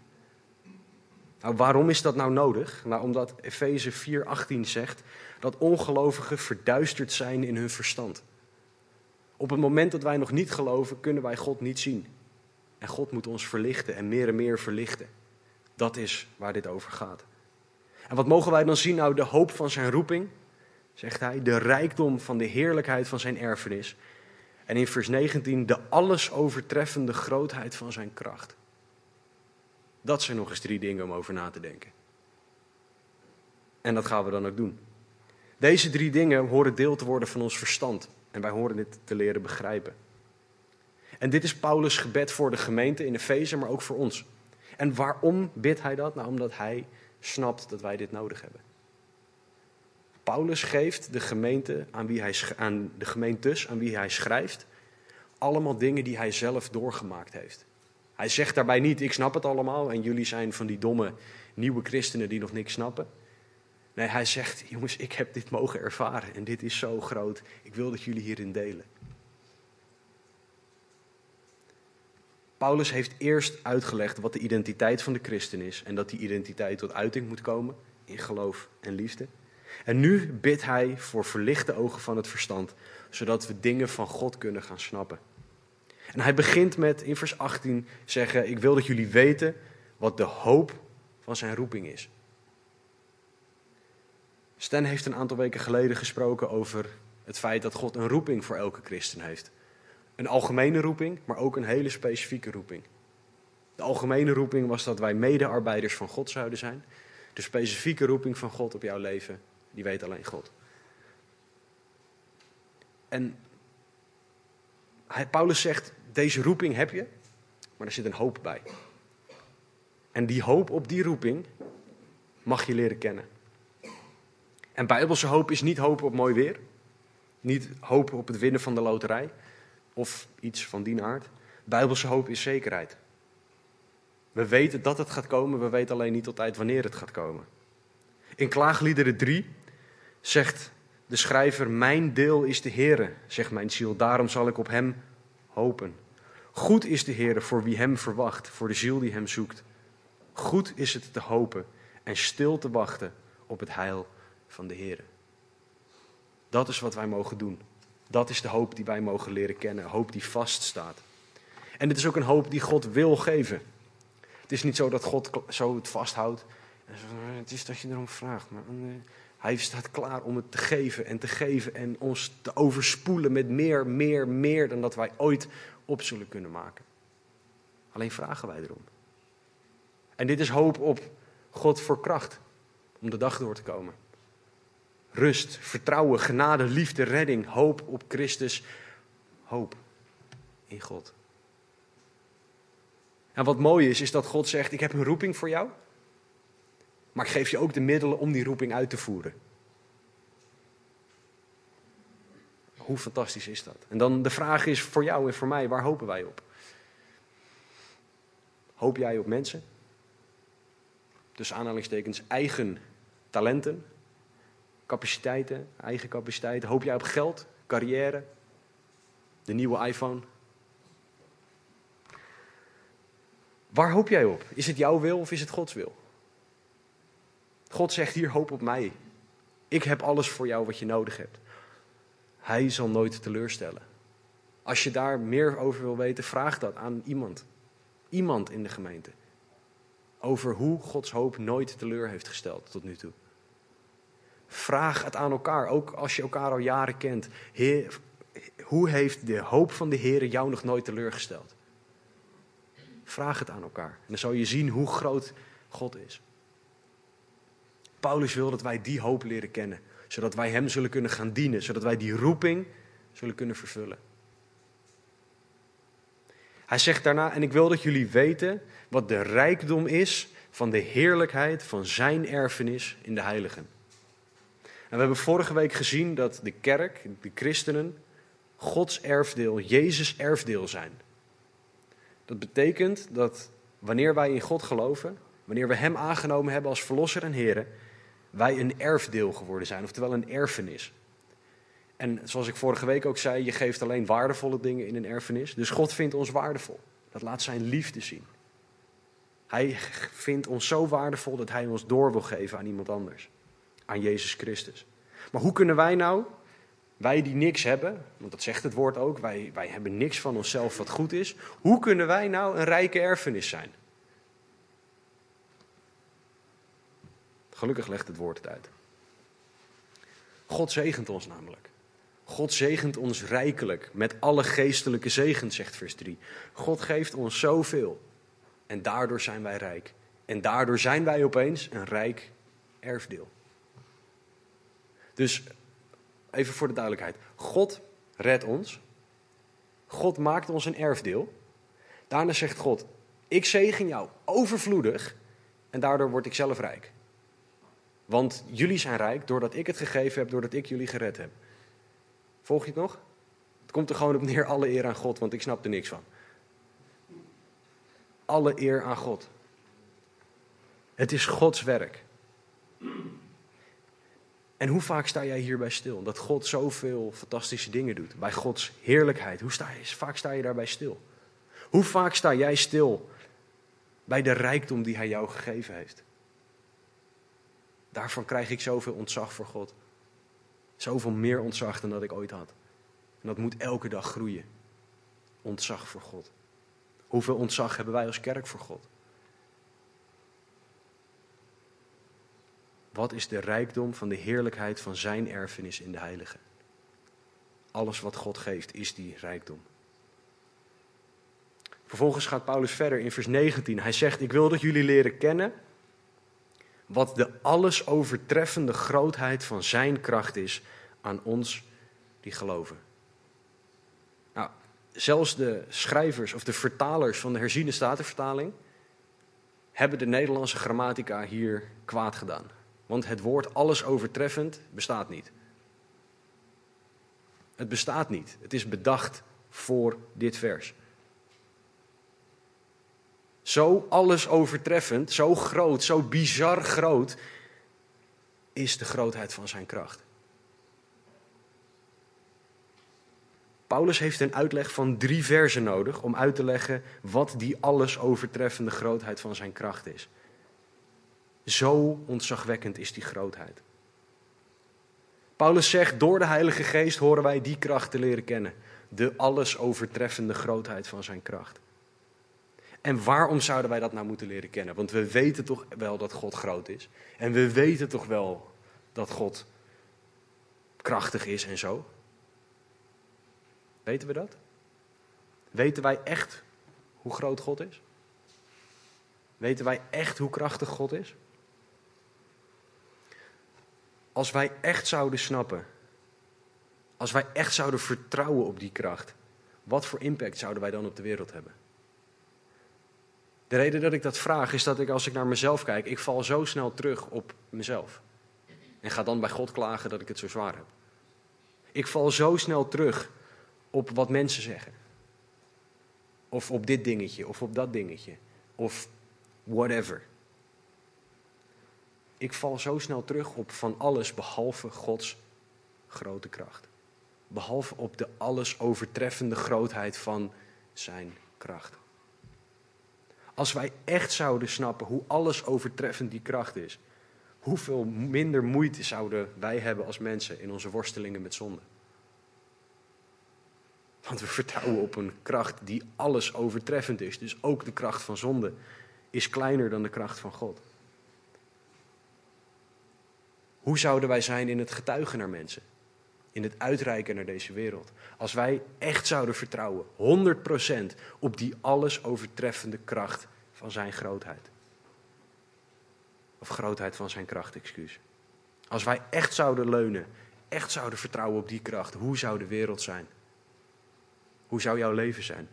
Nou, waarom is dat nou nodig? Nou, omdat Efeze 4:18 zegt dat ongelovigen verduisterd zijn in hun verstand. Op het moment dat wij nog niet geloven, kunnen wij God niet zien. En God moet ons verlichten en meer en meer verlichten. Dat is waar dit over gaat. En wat mogen wij dan zien? Nou, de hoop van zijn roeping, zegt hij, de rijkdom van de heerlijkheid van zijn erfenis. En in vers 19, de alles overtreffende grootheid van zijn kracht. Dat zijn nog eens drie dingen om over na te denken. En dat gaan we dan ook doen. Deze drie dingen horen deel te worden van ons verstand. En wij horen dit te leren begrijpen. En dit is Paulus' gebed voor de gemeente in Efeze, maar ook voor ons. En waarom bidt hij dat? Nou, omdat hij snapt dat wij dit nodig hebben. Paulus geeft de gemeente aan, wie hij, aan de gemeentes aan wie hij schrijft allemaal dingen die hij zelf doorgemaakt heeft. Hij zegt daarbij niet, ik snap het allemaal en jullie zijn van die domme nieuwe christenen die nog niks snappen. Nee, hij zegt, jongens, ik heb dit mogen ervaren en dit is zo groot. Ik wil dat jullie hierin delen. Paulus heeft eerst uitgelegd wat de identiteit van de christen is en dat die identiteit tot uiting moet komen in geloof en liefde. En nu bidt hij voor verlichte ogen van het verstand, zodat we dingen van God kunnen gaan snappen. En hij begint met in vers 18 zeggen: Ik wil dat jullie weten wat de hoop van zijn roeping is. Stan heeft een aantal weken geleden gesproken over het feit dat God een roeping voor elke christen heeft. Een algemene roeping, maar ook een hele specifieke roeping. De algemene roeping was dat wij medearbeiders van God zouden zijn. De specifieke roeping van God op jouw leven, die weet alleen God. En Paulus zegt, deze roeping heb je, maar er zit een hoop bij. En die hoop op die roeping mag je leren kennen. En bijbelse hoop is niet hoop op mooi weer. Niet hoop op het winnen van de loterij. Of iets van die aard. Bijbelse hoop is zekerheid. We weten dat het gaat komen, we weten alleen niet altijd wanneer het gaat komen. In Klaagliederen 3 zegt de schrijver: Mijn deel is de Heere, zegt mijn ziel, daarom zal ik op hem hopen. Goed is de Heere voor wie hem verwacht, voor de ziel die hem zoekt. Goed is het te hopen en stil te wachten op het heil van de Heere. Dat is wat wij mogen doen. Dat is de hoop die wij mogen leren kennen, hoop die vaststaat. En het is ook een hoop die God wil geven. Het is niet zo dat God zo het vasthoudt. Het is dat je erom vraagt. Maar eh, hij staat klaar om het te geven en te geven en ons te overspoelen met meer, meer, meer dan dat wij ooit op zullen kunnen maken. Alleen vragen wij erom. En dit is hoop op God voor kracht om de dag door te komen. Rust, vertrouwen, genade, liefde, redding, hoop op Christus, hoop in God. En wat mooi is, is dat God zegt: Ik heb een roeping voor jou, maar ik geef je ook de middelen om die roeping uit te voeren. Hoe fantastisch is dat? En dan de vraag is voor jou en voor mij: waar hopen wij op? Hoop jij op mensen? Dus aanhalingstekens eigen talenten, capaciteiten, eigen capaciteiten. Hoop jij op geld, carrière, de nieuwe iPhone? Waar hoop jij op? Is het jouw wil of is het Gods wil? God zegt hier hoop op mij. Ik heb alles voor jou wat je nodig hebt. Hij zal nooit teleurstellen. Als je daar meer over wil weten, vraag dat aan iemand. Iemand in de gemeente. Over hoe Gods hoop nooit teleur heeft gesteld tot nu toe. Vraag het aan elkaar, ook als je elkaar al jaren kent. Hoe heeft de hoop van de Heer jou nog nooit teleurgesteld? Vraag het aan elkaar. En dan zal je zien hoe groot God is. Paulus wil dat wij die hoop leren kennen, zodat wij Hem zullen kunnen gaan dienen, zodat wij die roeping zullen kunnen vervullen. Hij zegt daarna, en ik wil dat jullie weten wat de rijkdom is van de heerlijkheid van Zijn erfenis in de heiligen. En we hebben vorige week gezien dat de kerk, de christenen, Gods erfdeel, Jezus erfdeel zijn. Dat betekent dat wanneer wij in God geloven, wanneer we Hem aangenomen hebben als Verlosser en Heer, wij een erfdeel geworden zijn, oftewel een erfenis. En zoals ik vorige week ook zei, je geeft alleen waardevolle dingen in een erfenis. Dus God vindt ons waardevol. Dat laat zijn liefde zien. Hij vindt ons zo waardevol dat hij ons door wil geven aan iemand anders. Aan Jezus Christus. Maar hoe kunnen wij nou, wij die niks hebben, want dat zegt het woord ook, wij, wij hebben niks van onszelf wat goed is. Hoe kunnen wij nou een rijke erfenis zijn? Gelukkig legt het woord het uit. God zegent ons namelijk. God zegent ons rijkelijk met alle geestelijke zegen, zegt vers 3. God geeft ons zoveel. En daardoor zijn wij rijk. En daardoor zijn wij opeens een rijk erfdeel. Dus even voor de duidelijkheid. God redt ons. God maakt ons een erfdeel. Daarna zegt God: Ik zegen jou overvloedig. En daardoor word ik zelf rijk. Want jullie zijn rijk doordat ik het gegeven heb, doordat ik jullie gered heb. Volg je het nog? Het komt er gewoon op neer, alle eer aan God, want ik snap er niks van. Alle eer aan God. Het is Gods werk. En hoe vaak sta jij hierbij stil? Dat God zoveel fantastische dingen doet. Bij Gods heerlijkheid. Hoe sta je, vaak sta je daarbij stil? Hoe vaak sta jij stil bij de rijkdom die Hij jou gegeven heeft? Daarvan krijg ik zoveel ontzag voor God. Zoveel meer ontzag dan dat ik ooit had. En dat moet elke dag groeien. Ontzag voor God. Hoeveel ontzag hebben wij als kerk voor God? Wat is de rijkdom van de heerlijkheid van Zijn erfenis in de Heilige? Alles wat God geeft is die rijkdom. Vervolgens gaat Paulus verder in vers 19. Hij zegt: Ik wil dat jullie leren kennen wat de alles overtreffende grootheid van Zijn kracht is aan ons die geloven. Nou, zelfs de schrijvers of de vertalers van de herziene statenvertaling hebben de Nederlandse grammatica hier kwaad gedaan. Want het woord alles overtreffend bestaat niet. Het bestaat niet. Het is bedacht voor dit vers. Zo alles overtreffend, zo groot, zo bizar groot is de grootheid van zijn kracht. Paulus heeft een uitleg van drie versen nodig om uit te leggen wat die alles overtreffende grootheid van zijn kracht is. Zo ontzagwekkend is die grootheid. Paulus zegt, door de Heilige Geest horen wij die kracht te leren kennen. De alles overtreffende grootheid van zijn kracht. En waarom zouden wij dat nou moeten leren kennen? Want we weten toch wel dat God groot is. En we weten toch wel dat God krachtig is en zo. Weten we dat? Weten wij echt hoe groot God is? Weten wij echt hoe krachtig God is? Als wij echt zouden snappen, als wij echt zouden vertrouwen op die kracht, wat voor impact zouden wij dan op de wereld hebben? De reden dat ik dat vraag is dat ik als ik naar mezelf kijk, ik val zo snel terug op mezelf. En ga dan bij God klagen dat ik het zo zwaar heb. Ik val zo snel terug op wat mensen zeggen. Of op dit dingetje, of op dat dingetje. Of whatever. Ik val zo snel terug op van alles behalve Gods grote kracht. Behalve op de alles overtreffende grootheid van zijn kracht. Als wij echt zouden snappen hoe alles overtreffend die kracht is, hoeveel minder moeite zouden wij hebben als mensen in onze worstelingen met zonde? Want we vertrouwen op een kracht die alles overtreffend is. Dus ook de kracht van zonde is kleiner dan de kracht van God. Hoe zouden wij zijn in het getuigen naar mensen? In het uitreiken naar deze wereld? Als wij echt zouden vertrouwen, 100% op die alles overtreffende kracht van zijn grootheid. Of grootheid van zijn kracht, excuus. Als wij echt zouden leunen, echt zouden vertrouwen op die kracht, hoe zou de wereld zijn? Hoe zou jouw leven zijn?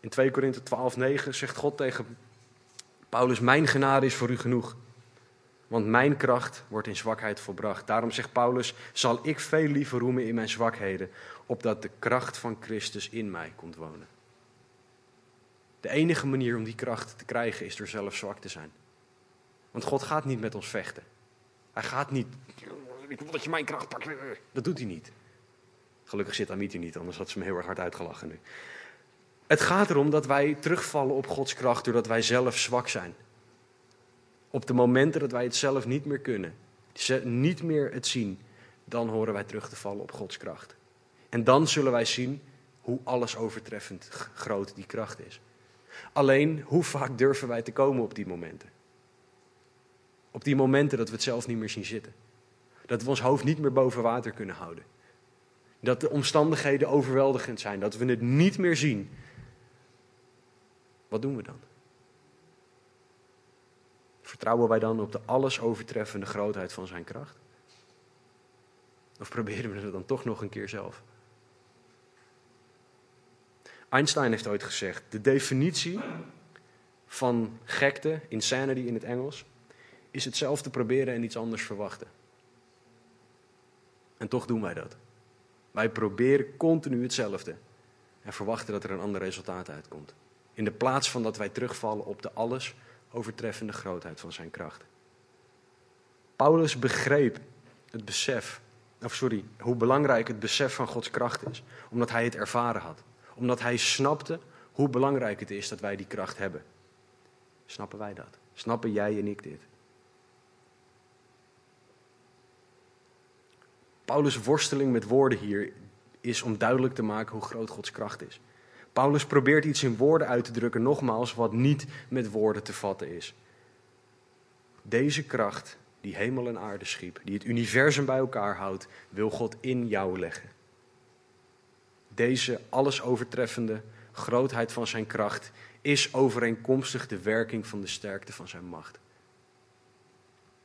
In 2 Korinthe 12, 9 zegt God tegen Paulus: Mijn genade is voor u genoeg. Want mijn kracht wordt in zwakheid volbracht. Daarom zegt Paulus: Zal ik veel liever roemen in mijn zwakheden, opdat de kracht van Christus in mij komt wonen. De enige manier om die kracht te krijgen is door zelf zwak te zijn. Want God gaat niet met ons vechten. Hij gaat niet. Ik wil dat je mijn kracht pakt. Dat doet hij niet. Gelukkig zit Amit hier niet, anders had ze me heel erg hard uitgelachen nu. Het gaat erom dat wij terugvallen op Gods kracht doordat wij zelf zwak zijn. Op de momenten dat wij het zelf niet meer kunnen, niet meer het zien, dan horen wij terug te vallen op Gods kracht. En dan zullen wij zien hoe alles overtreffend groot die kracht is. Alleen, hoe vaak durven wij te komen op die momenten? Op die momenten dat we het zelf niet meer zien zitten. Dat we ons hoofd niet meer boven water kunnen houden. Dat de omstandigheden overweldigend zijn, dat we het niet meer zien. Wat doen we dan? Vertrouwen wij dan op de alles overtreffende grootheid van zijn kracht? Of proberen we het dan toch nog een keer zelf? Einstein heeft ooit gezegd: de definitie van gekte, insanity in het Engels, is hetzelfde proberen en iets anders verwachten. En toch doen wij dat. Wij proberen continu hetzelfde en verwachten dat er een ander resultaat uitkomt. In de plaats van dat wij terugvallen op de alles overtreffende grootheid van zijn kracht. Paulus begreep het besef, of sorry, hoe belangrijk het besef van Gods kracht is, omdat hij het ervaren had. Omdat hij snapte hoe belangrijk het is dat wij die kracht hebben. Snappen wij dat? Snappen jij en ik dit? Paulus' worsteling met woorden hier is om duidelijk te maken hoe groot Gods kracht is. Paulus probeert iets in woorden uit te drukken, nogmaals, wat niet met woorden te vatten is. Deze kracht, die hemel en aarde schiep, die het universum bij elkaar houdt, wil God in jou leggen. Deze alles overtreffende grootheid van zijn kracht is overeenkomstig de werking van de sterkte van zijn macht.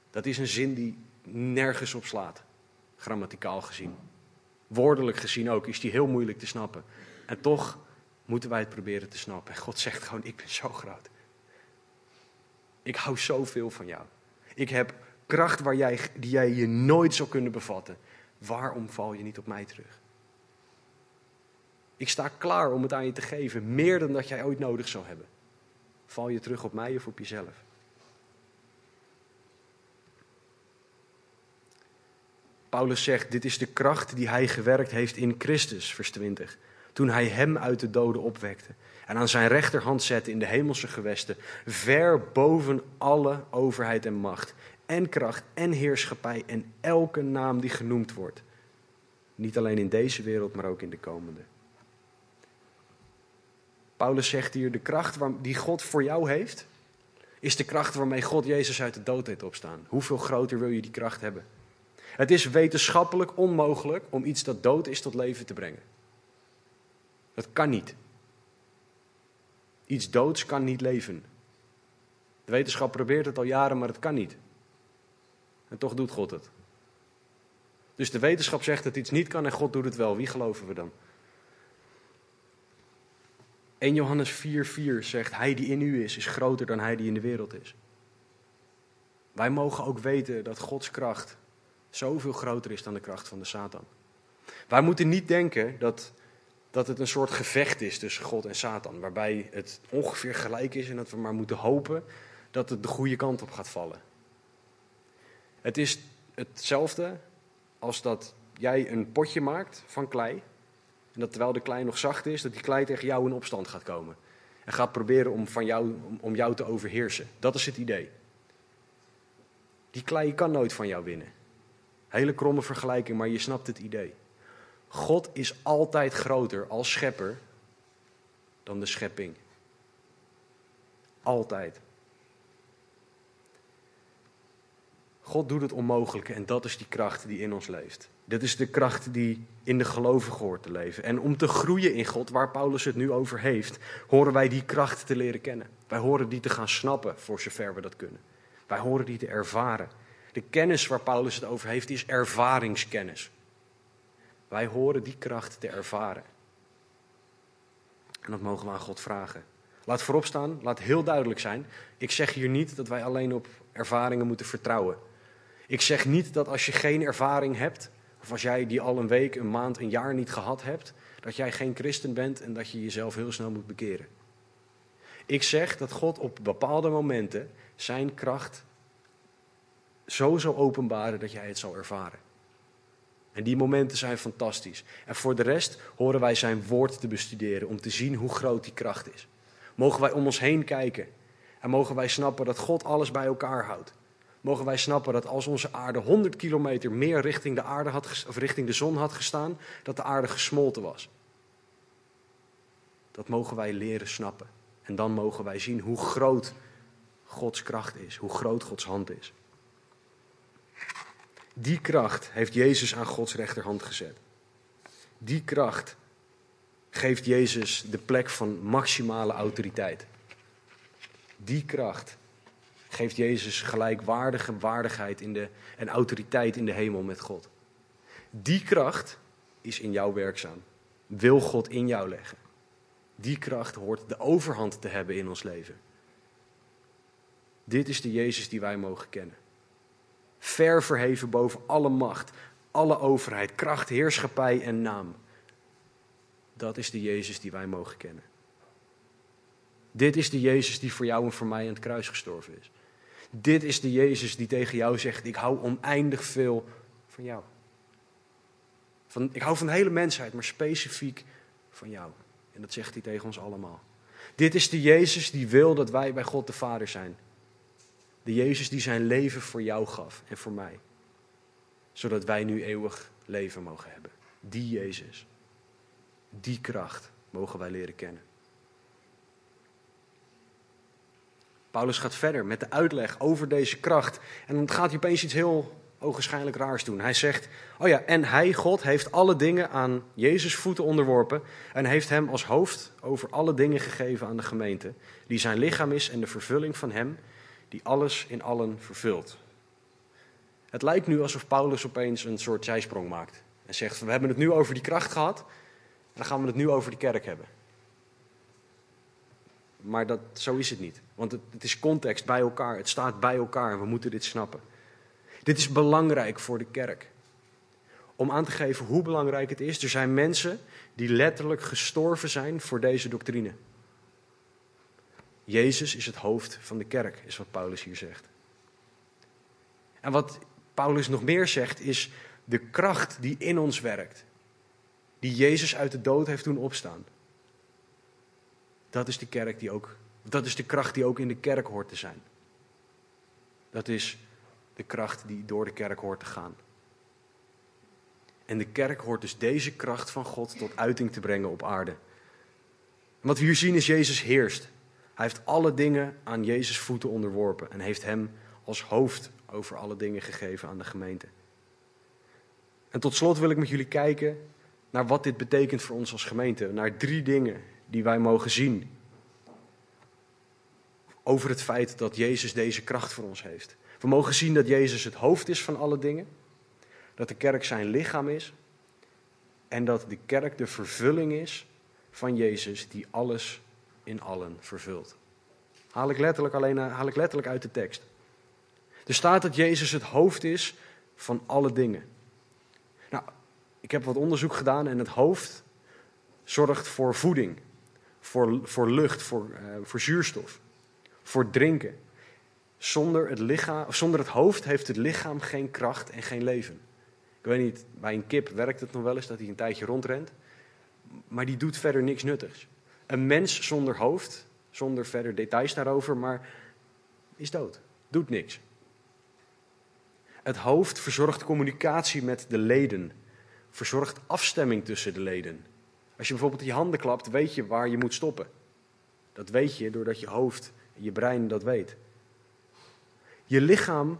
Dat is een zin die nergens op slaat grammaticaal gezien. Woordelijk gezien ook is die heel moeilijk te snappen. En toch moeten wij het proberen te snappen. En God zegt gewoon, ik ben zo groot. Ik hou zoveel van jou. Ik heb kracht waar jij, die jij je nooit zou kunnen bevatten. Waarom val je niet op mij terug? Ik sta klaar om het aan je te geven, meer dan dat jij ooit nodig zou hebben. Val je terug op mij of op jezelf? Paulus zegt, dit is de kracht die hij gewerkt heeft in Christus, vers 20. Toen hij hem uit de doden opwekte en aan zijn rechterhand zette in de hemelse gewesten, ver boven alle overheid en macht, en kracht en heerschappij en elke naam die genoemd wordt. Niet alleen in deze wereld, maar ook in de komende. Paulus zegt hier, de kracht die God voor jou heeft, is de kracht waarmee God Jezus uit de dood heeft opstaan. Hoeveel groter wil je die kracht hebben? Het is wetenschappelijk onmogelijk om iets dat dood is tot leven te brengen. Dat kan niet. Iets doods kan niet leven. De wetenschap probeert het al jaren, maar het kan niet. En toch doet God het. Dus de wetenschap zegt dat iets niet kan en God doet het wel. Wie geloven we dan? 1 Johannes 4:4 zegt: Hij die in u is, is groter dan hij die in de wereld is. Wij mogen ook weten dat Gods kracht zoveel groter is dan de kracht van de Satan. Wij moeten niet denken dat, dat het een soort gevecht is tussen God en Satan, waarbij het ongeveer gelijk is en dat we maar moeten hopen dat het de goede kant op gaat vallen. Het is hetzelfde als dat jij een potje maakt van klei. En dat terwijl de klei nog zacht is, dat die klei tegen jou in opstand gaat komen. En gaat proberen om, van jou, om jou te overheersen. Dat is het idee. Die klei kan nooit van jou winnen. Hele kromme vergelijking, maar je snapt het idee. God is altijd groter als schepper dan de schepping. Altijd. God doet het onmogelijke en dat is die kracht die in ons leeft. Dit is de kracht die in de gelovigen hoort te leven. En om te groeien in God, waar Paulus het nu over heeft, horen wij die kracht te leren kennen. Wij horen die te gaan snappen, voor zover we dat kunnen. Wij horen die te ervaren. De kennis waar Paulus het over heeft, is ervaringskennis. Wij horen die kracht te ervaren. En dat mogen we aan God vragen. Laat voorop staan, laat heel duidelijk zijn. Ik zeg hier niet dat wij alleen op ervaringen moeten vertrouwen. Ik zeg niet dat als je geen ervaring hebt, of als jij die al een week, een maand, een jaar niet gehad hebt, dat jij geen christen bent en dat je jezelf heel snel moet bekeren. Ik zeg dat God op bepaalde momenten zijn kracht zo zal openbaren dat jij het zal ervaren. En die momenten zijn fantastisch. En voor de rest horen wij zijn woord te bestuderen om te zien hoe groot die kracht is. Mogen wij om ons heen kijken en mogen wij snappen dat God alles bij elkaar houdt mogen wij snappen dat als onze aarde 100 kilometer meer richting de, aarde had, of richting de zon had gestaan, dat de aarde gesmolten was. Dat mogen wij leren snappen. En dan mogen wij zien hoe groot Gods kracht is, hoe groot Gods hand is. Die kracht heeft Jezus aan Gods rechterhand gezet. Die kracht geeft Jezus de plek van maximale autoriteit. Die kracht geeft Jezus gelijkwaardige waardigheid in de, en autoriteit in de hemel met God. Die kracht is in jou werkzaam. Wil God in jou leggen. Die kracht hoort de overhand te hebben in ons leven. Dit is de Jezus die wij mogen kennen. Ver verheven boven alle macht, alle overheid, kracht, heerschappij en naam. Dat is de Jezus die wij mogen kennen. Dit is de Jezus die voor jou en voor mij aan het kruis gestorven is. Dit is de Jezus die tegen jou zegt: Ik hou oneindig veel van jou. Van, ik hou van de hele mensheid, maar specifiek van jou. En dat zegt hij tegen ons allemaal. Dit is de Jezus die wil dat wij bij God de Vader zijn. De Jezus die zijn leven voor jou gaf en voor mij. Zodat wij nu eeuwig leven mogen hebben. Die Jezus. Die kracht mogen wij leren kennen. Paulus gaat verder met de uitleg over deze kracht. En dan gaat hij opeens iets heel ogenschijnlijk raars doen. Hij zegt, oh ja, en hij, God, heeft alle dingen aan Jezus voeten onderworpen en heeft hem als hoofd over alle dingen gegeven aan de gemeente, die zijn lichaam is en de vervulling van hem, die alles in allen vervult. Het lijkt nu alsof Paulus opeens een soort zijsprong maakt en zegt, we hebben het nu over die kracht gehad, en dan gaan we het nu over die kerk hebben. Maar dat, zo is het niet. Want het, het is context bij elkaar. Het staat bij elkaar en we moeten dit snappen. Dit is belangrijk voor de kerk. om aan te geven hoe belangrijk het is. Er zijn mensen die letterlijk gestorven zijn voor deze doctrine. Jezus is het hoofd van de kerk, is wat Paulus hier zegt. En wat Paulus nog meer zegt, is de kracht die in ons werkt. Die Jezus uit de dood heeft doen opstaan. Dat is de kerk die ook, dat is de kracht die ook in de kerk hoort te zijn. Dat is de kracht die door de kerk hoort te gaan. En de kerk hoort dus deze kracht van God tot uiting te brengen op aarde. wat we hier zien is Jezus heerst. Hij heeft alle dingen aan Jezus voeten onderworpen en heeft hem als hoofd over alle dingen gegeven aan de gemeente. En tot slot wil ik met jullie kijken naar wat dit betekent voor ons als gemeente. Naar drie dingen die wij mogen zien over het feit dat Jezus deze kracht voor ons heeft. We mogen zien dat Jezus het hoofd is van alle dingen, dat de kerk zijn lichaam is en dat de kerk de vervulling is van Jezus die alles in allen vervult. Haal ik letterlijk, alleen, haal ik letterlijk uit de tekst. Er staat dat Jezus het hoofd is van alle dingen. Nou, ik heb wat onderzoek gedaan en het hoofd zorgt voor voeding, voor, voor lucht, voor, uh, voor zuurstof, voor drinken. Zonder het, lichaam, zonder het hoofd heeft het lichaam geen kracht en geen leven. Ik weet niet, bij een kip werkt het nog wel eens dat hij een tijdje rondrent, maar die doet verder niks nuttigs. Een mens zonder hoofd, zonder verder details daarover, maar is dood, doet niks. Het hoofd verzorgt communicatie met de leden, verzorgt afstemming tussen de leden. Als je bijvoorbeeld je handen klapt, weet je waar je moet stoppen. Dat weet je doordat je hoofd en je brein dat weet. Je lichaam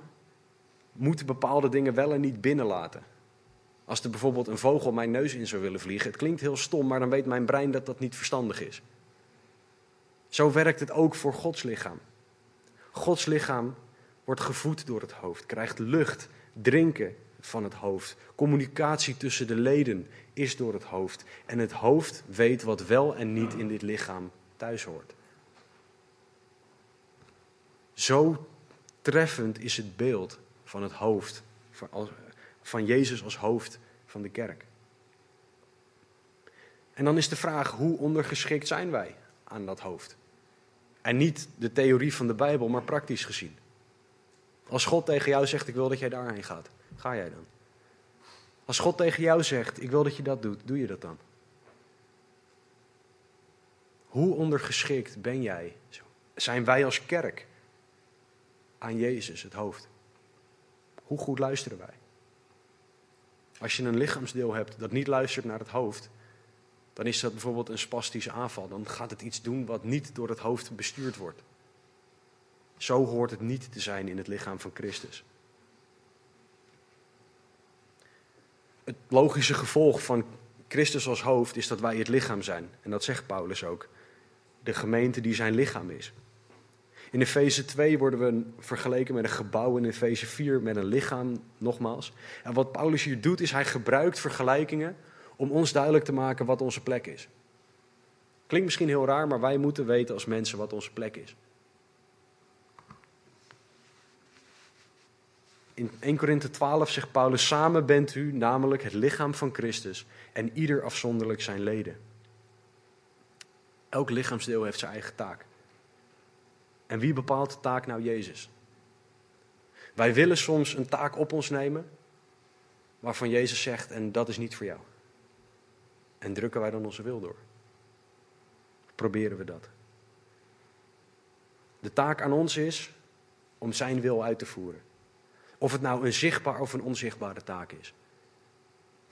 moet bepaalde dingen wel en niet binnenlaten. Als er bijvoorbeeld een vogel mijn neus in zou willen vliegen, het klinkt heel stom, maar dan weet mijn brein dat dat niet verstandig is. Zo werkt het ook voor Gods lichaam. Gods lichaam wordt gevoed door het hoofd, krijgt lucht, drinken van het hoofd. Communicatie tussen de leden is door het hoofd. En het hoofd weet wat wel en niet in dit lichaam thuis hoort. Zo treffend is het beeld van het hoofd, van Jezus als hoofd van de kerk. En dan is de vraag, hoe ondergeschikt zijn wij aan dat hoofd? En niet de theorie van de Bijbel, maar praktisch gezien. Als God tegen jou zegt, ik wil dat jij daarheen gaat, ga jij dan? Als God tegen jou zegt, ik wil dat je dat doet, doe je dat dan? Hoe ondergeschikt ben jij? Zijn wij als kerk aan Jezus, het hoofd? Hoe goed luisteren wij? Als je een lichaamsdeel hebt dat niet luistert naar het hoofd, dan is dat bijvoorbeeld een spastische aanval. Dan gaat het iets doen wat niet door het hoofd bestuurd wordt. Zo hoort het niet te zijn in het lichaam van Christus. Het logische gevolg van Christus als hoofd is dat wij het lichaam zijn. En dat zegt Paulus ook. De gemeente die zijn lichaam is. In Efeze 2 worden we vergeleken met een gebouw, in Efeze 4 met een lichaam, nogmaals. En wat Paulus hier doet, is hij gebruikt vergelijkingen om ons duidelijk te maken wat onze plek is. Klinkt misschien heel raar, maar wij moeten weten als mensen wat onze plek is. In 1 Korinthe 12 zegt Paulus: Samen bent u namelijk het lichaam van Christus en ieder afzonderlijk zijn leden. Elk lichaamsdeel heeft zijn eigen taak. En wie bepaalt de taak nou Jezus? Wij willen soms een taak op ons nemen waarvan Jezus zegt: En dat is niet voor jou. En drukken wij dan onze wil door? Proberen we dat? De taak aan ons is om zijn wil uit te voeren. Of het nou een zichtbaar of een onzichtbare taak is.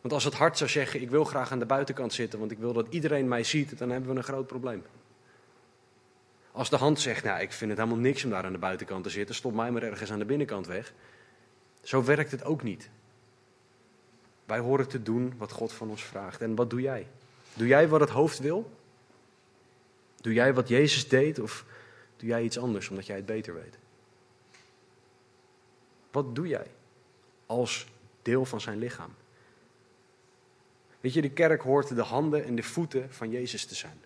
Want als het hart zou zeggen: Ik wil graag aan de buitenkant zitten, want ik wil dat iedereen mij ziet, dan hebben we een groot probleem. Als de hand zegt: Nou, ik vind het helemaal niks om daar aan de buitenkant te zitten, stop mij maar ergens aan de binnenkant weg. Zo werkt het ook niet. Wij horen te doen wat God van ons vraagt. En wat doe jij? Doe jij wat het hoofd wil? Doe jij wat Jezus deed of doe jij iets anders omdat jij het beter weet? Wat doe jij als deel van zijn lichaam? Weet je, de kerk hoort de handen en de voeten van Jezus te zijn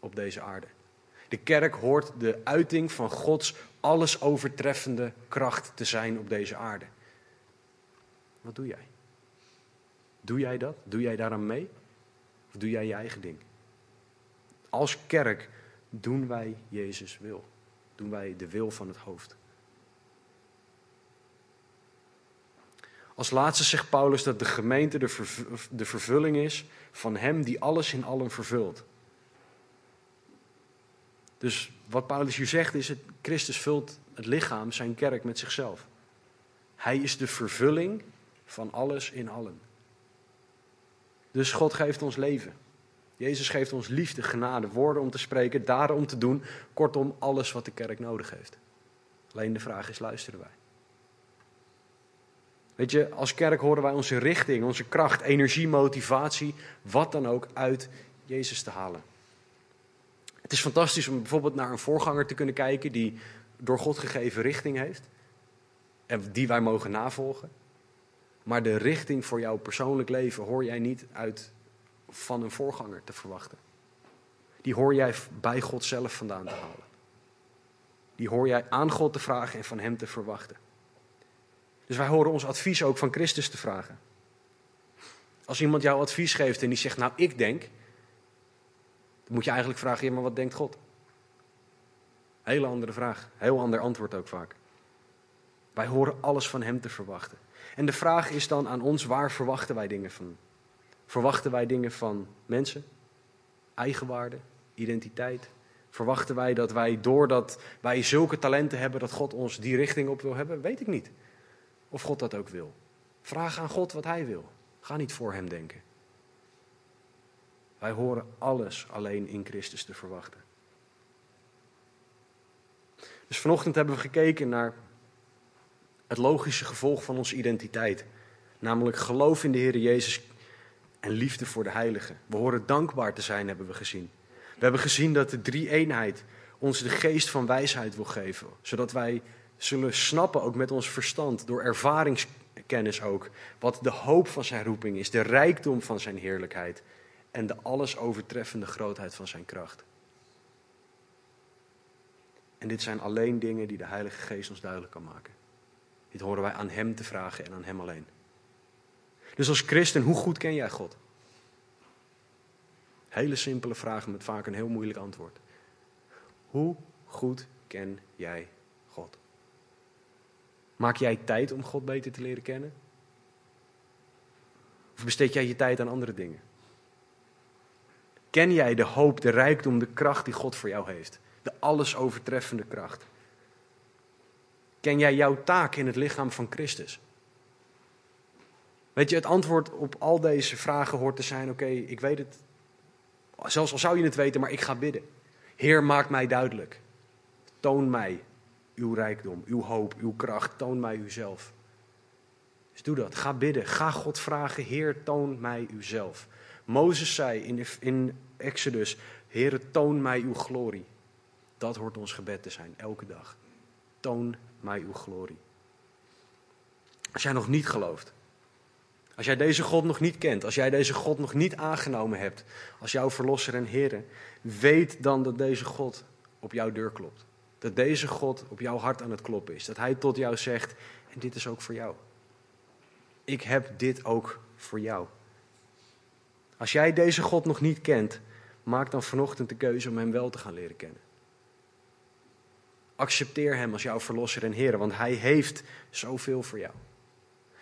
op deze aarde. De kerk hoort de uiting van Gods alles overtreffende kracht te zijn op deze aarde. Wat doe jij? Doe jij dat? Doe jij daaraan mee? Of doe jij je eigen ding? Als kerk doen wij Jezus wil. Doen wij de wil van het hoofd. Als laatste zegt Paulus dat de gemeente de, de vervulling is van Hem die alles in allen vervult. Dus wat Paulus hier zegt is, het, Christus vult het lichaam, zijn kerk, met zichzelf. Hij is de vervulling van alles in allen. Dus God geeft ons leven. Jezus geeft ons liefde, genade, woorden om te spreken, daden om te doen. Kortom, alles wat de kerk nodig heeft. Alleen de vraag is, luisteren wij? Weet je, als kerk horen wij onze richting, onze kracht, energie, motivatie, wat dan ook, uit Jezus te halen. Het is fantastisch om bijvoorbeeld naar een voorganger te kunnen kijken die door God gegeven richting heeft. En die wij mogen navolgen. Maar de richting voor jouw persoonlijk leven hoor jij niet uit van een voorganger te verwachten. Die hoor jij bij God zelf vandaan te halen. Die hoor jij aan God te vragen en van Hem te verwachten. Dus wij horen ons advies ook van Christus te vragen. Als iemand jou advies geeft en die zegt, nou ik denk, dan moet je eigenlijk vragen, ja maar wat denkt God? Hele andere vraag, heel ander antwoord ook vaak. Wij horen alles van Hem te verwachten. En de vraag is dan aan ons, waar verwachten wij dingen van? Verwachten wij dingen van mensen? Eigenwaarde? Identiteit? Verwachten wij dat wij, doordat wij zulke talenten hebben, dat God ons die richting op wil hebben? Weet ik niet. Of God dat ook wil. Vraag aan God wat Hij wil. Ga niet voor Hem denken. Wij horen alles alleen in Christus te verwachten. Dus vanochtend hebben we gekeken naar het logische gevolg van onze identiteit. Namelijk geloof in de Heer Jezus en liefde voor de heiligen. We horen dankbaar te zijn, hebben we gezien. We hebben gezien dat de drie eenheid ons de geest van wijsheid wil geven. Zodat wij zullen snappen, ook met ons verstand, door ervaringskennis ook, wat de hoop van zijn roeping is, de rijkdom van zijn heerlijkheid en de alles overtreffende grootheid van zijn kracht. En dit zijn alleen dingen die de Heilige Geest ons duidelijk kan maken. Dit horen wij aan Hem te vragen en aan Hem alleen. Dus als christen, hoe goed ken jij God? Hele simpele vraag met vaak een heel moeilijk antwoord. Hoe goed ken jij God? Maak jij tijd om God beter te leren kennen? Of besteed jij je tijd aan andere dingen? Ken jij de hoop, de rijkdom, de kracht die God voor jou heeft? De alles overtreffende kracht. Ken jij jouw taak in het lichaam van Christus? Weet je, het antwoord op al deze vragen hoort te zijn: oké, ik weet het. Zelfs al zou je het weten, maar ik ga bidden. Heer, maak mij duidelijk. Toon mij uw rijkdom, uw hoop, uw kracht. Toon mij uzelf. Dus doe dat. Ga bidden. Ga God vragen: Heer, toon mij uzelf. Mozes zei in, in Exodus: Heer, toon mij uw glorie. Dat hoort ons gebed te zijn, elke dag. Toon mij uw glorie. Als jij nog niet gelooft, als jij deze God nog niet kent, als jij deze God nog niet aangenomen hebt als jouw verlosser en Heer, weet dan dat deze God op jouw deur klopt. Dat deze God op jouw hart aan het kloppen is. Dat Hij tot jou zegt, en dit is ook voor jou. Ik heb dit ook voor jou. Als jij deze God nog niet kent, maak dan vanochtend de keuze om Hem wel te gaan leren kennen. Accepteer Hem als jouw verlosser en Heer, want Hij heeft zoveel voor jou.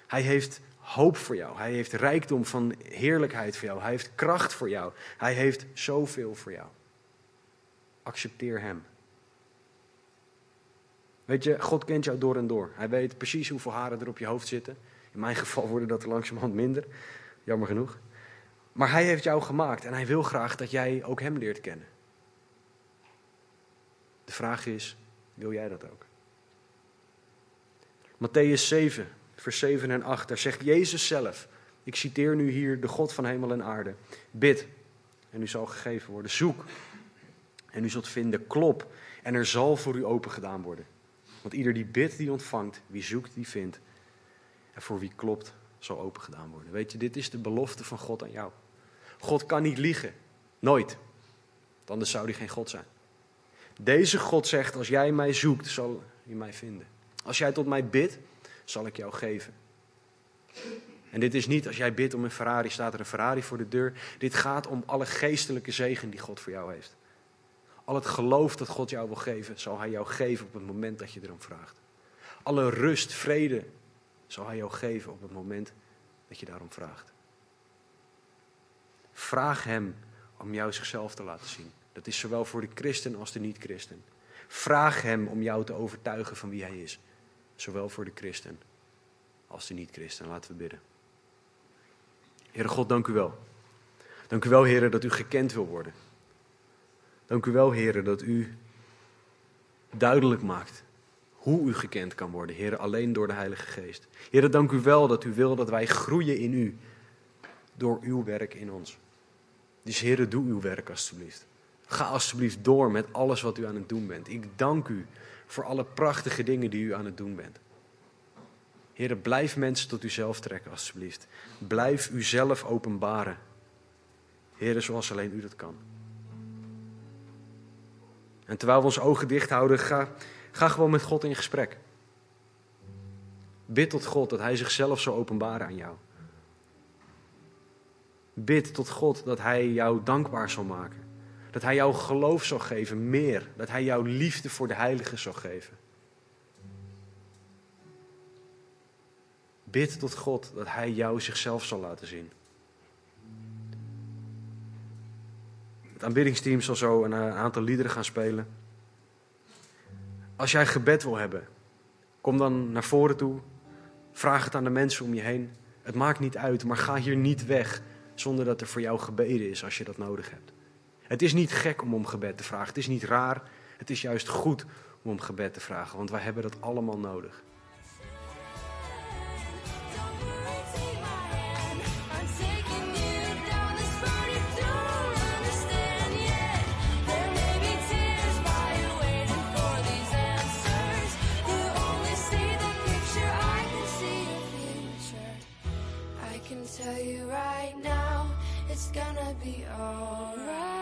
Hij heeft hoop voor jou. Hij heeft rijkdom van heerlijkheid voor jou. Hij heeft kracht voor jou. Hij heeft zoveel voor jou. Accepteer Hem. Weet je, God kent jou door en door. Hij weet precies hoeveel haren er op je hoofd zitten. In mijn geval worden dat er langzamerhand minder. Jammer genoeg. Maar Hij heeft jou gemaakt en Hij wil graag dat jij ook Hem leert kennen. De vraag is, wil jij dat ook? Matthäus 7, vers 7 en 8, daar zegt Jezus zelf, ik citeer nu hier de God van hemel en aarde, bid en u zal gegeven worden, zoek en u zult vinden, klop en er zal voor u open gedaan worden. Want ieder die bidt, die ontvangt, wie zoekt, die vindt. En voor wie klopt, zal open gedaan worden. Weet je, dit is de belofte van God aan jou. God kan niet liegen. Nooit. Anders zou hij geen God zijn. Deze God zegt, als jij mij zoekt, zal je mij vinden. Als jij tot mij bidt, zal ik jou geven. En dit is niet als jij bidt om een Ferrari, staat er een Ferrari voor de deur. Dit gaat om alle geestelijke zegen die God voor jou heeft. Al het geloof dat God jou wil geven, zal Hij jou geven op het moment dat je erom vraagt. Alle rust, vrede, zal Hij jou geven op het moment dat je daarom vraagt. Vraag Hem om jou zichzelf te laten zien. Dat is zowel voor de christen als de niet-christen. Vraag Hem om jou te overtuigen van wie Hij is. Zowel voor de christen als de niet-christen. Laten we bidden. Heere God, dank u wel. Dank u wel, Heere, dat u gekend wil worden. Dank u wel, Heere, dat u duidelijk maakt hoe u gekend kan worden, Heere, alleen door de Heilige Geest. Heere, dank u wel dat u wil dat wij groeien in u, door uw werk in ons. Dus Heere, doe uw werk alstublieft. Ga alstublieft door met alles wat u aan het doen bent. Ik dank u voor alle prachtige dingen die u aan het doen bent. Heere, blijf mensen tot uzelf trekken, alstublieft. Blijf uzelf openbaren. Heere, zoals alleen u dat kan. En terwijl we onze ogen dicht houden, ga, ga gewoon met God in gesprek. Bid tot God dat Hij zichzelf zal openbaren aan jou. Bid tot God dat Hij jou dankbaar zal maken. Dat Hij jou geloof zal geven, meer. Dat Hij jou liefde voor de heilige zal geven. Bid tot God dat Hij jou zichzelf zal laten zien. Het aanbiddingsteam zal zo een eh, aantal liederen gaan spelen. Als jij gebed wil hebben, kom dan naar voren toe. Vraag het aan de mensen om je heen. Het maakt niet uit, maar ga hier niet weg zonder dat er voor jou gebeden is als je dat nodig hebt. Het is niet gek om om gebed te vragen. Het is niet raar. Het is juist goed om om gebed te vragen, want wij hebben dat allemaal nodig. tell you right now, gonna be alright.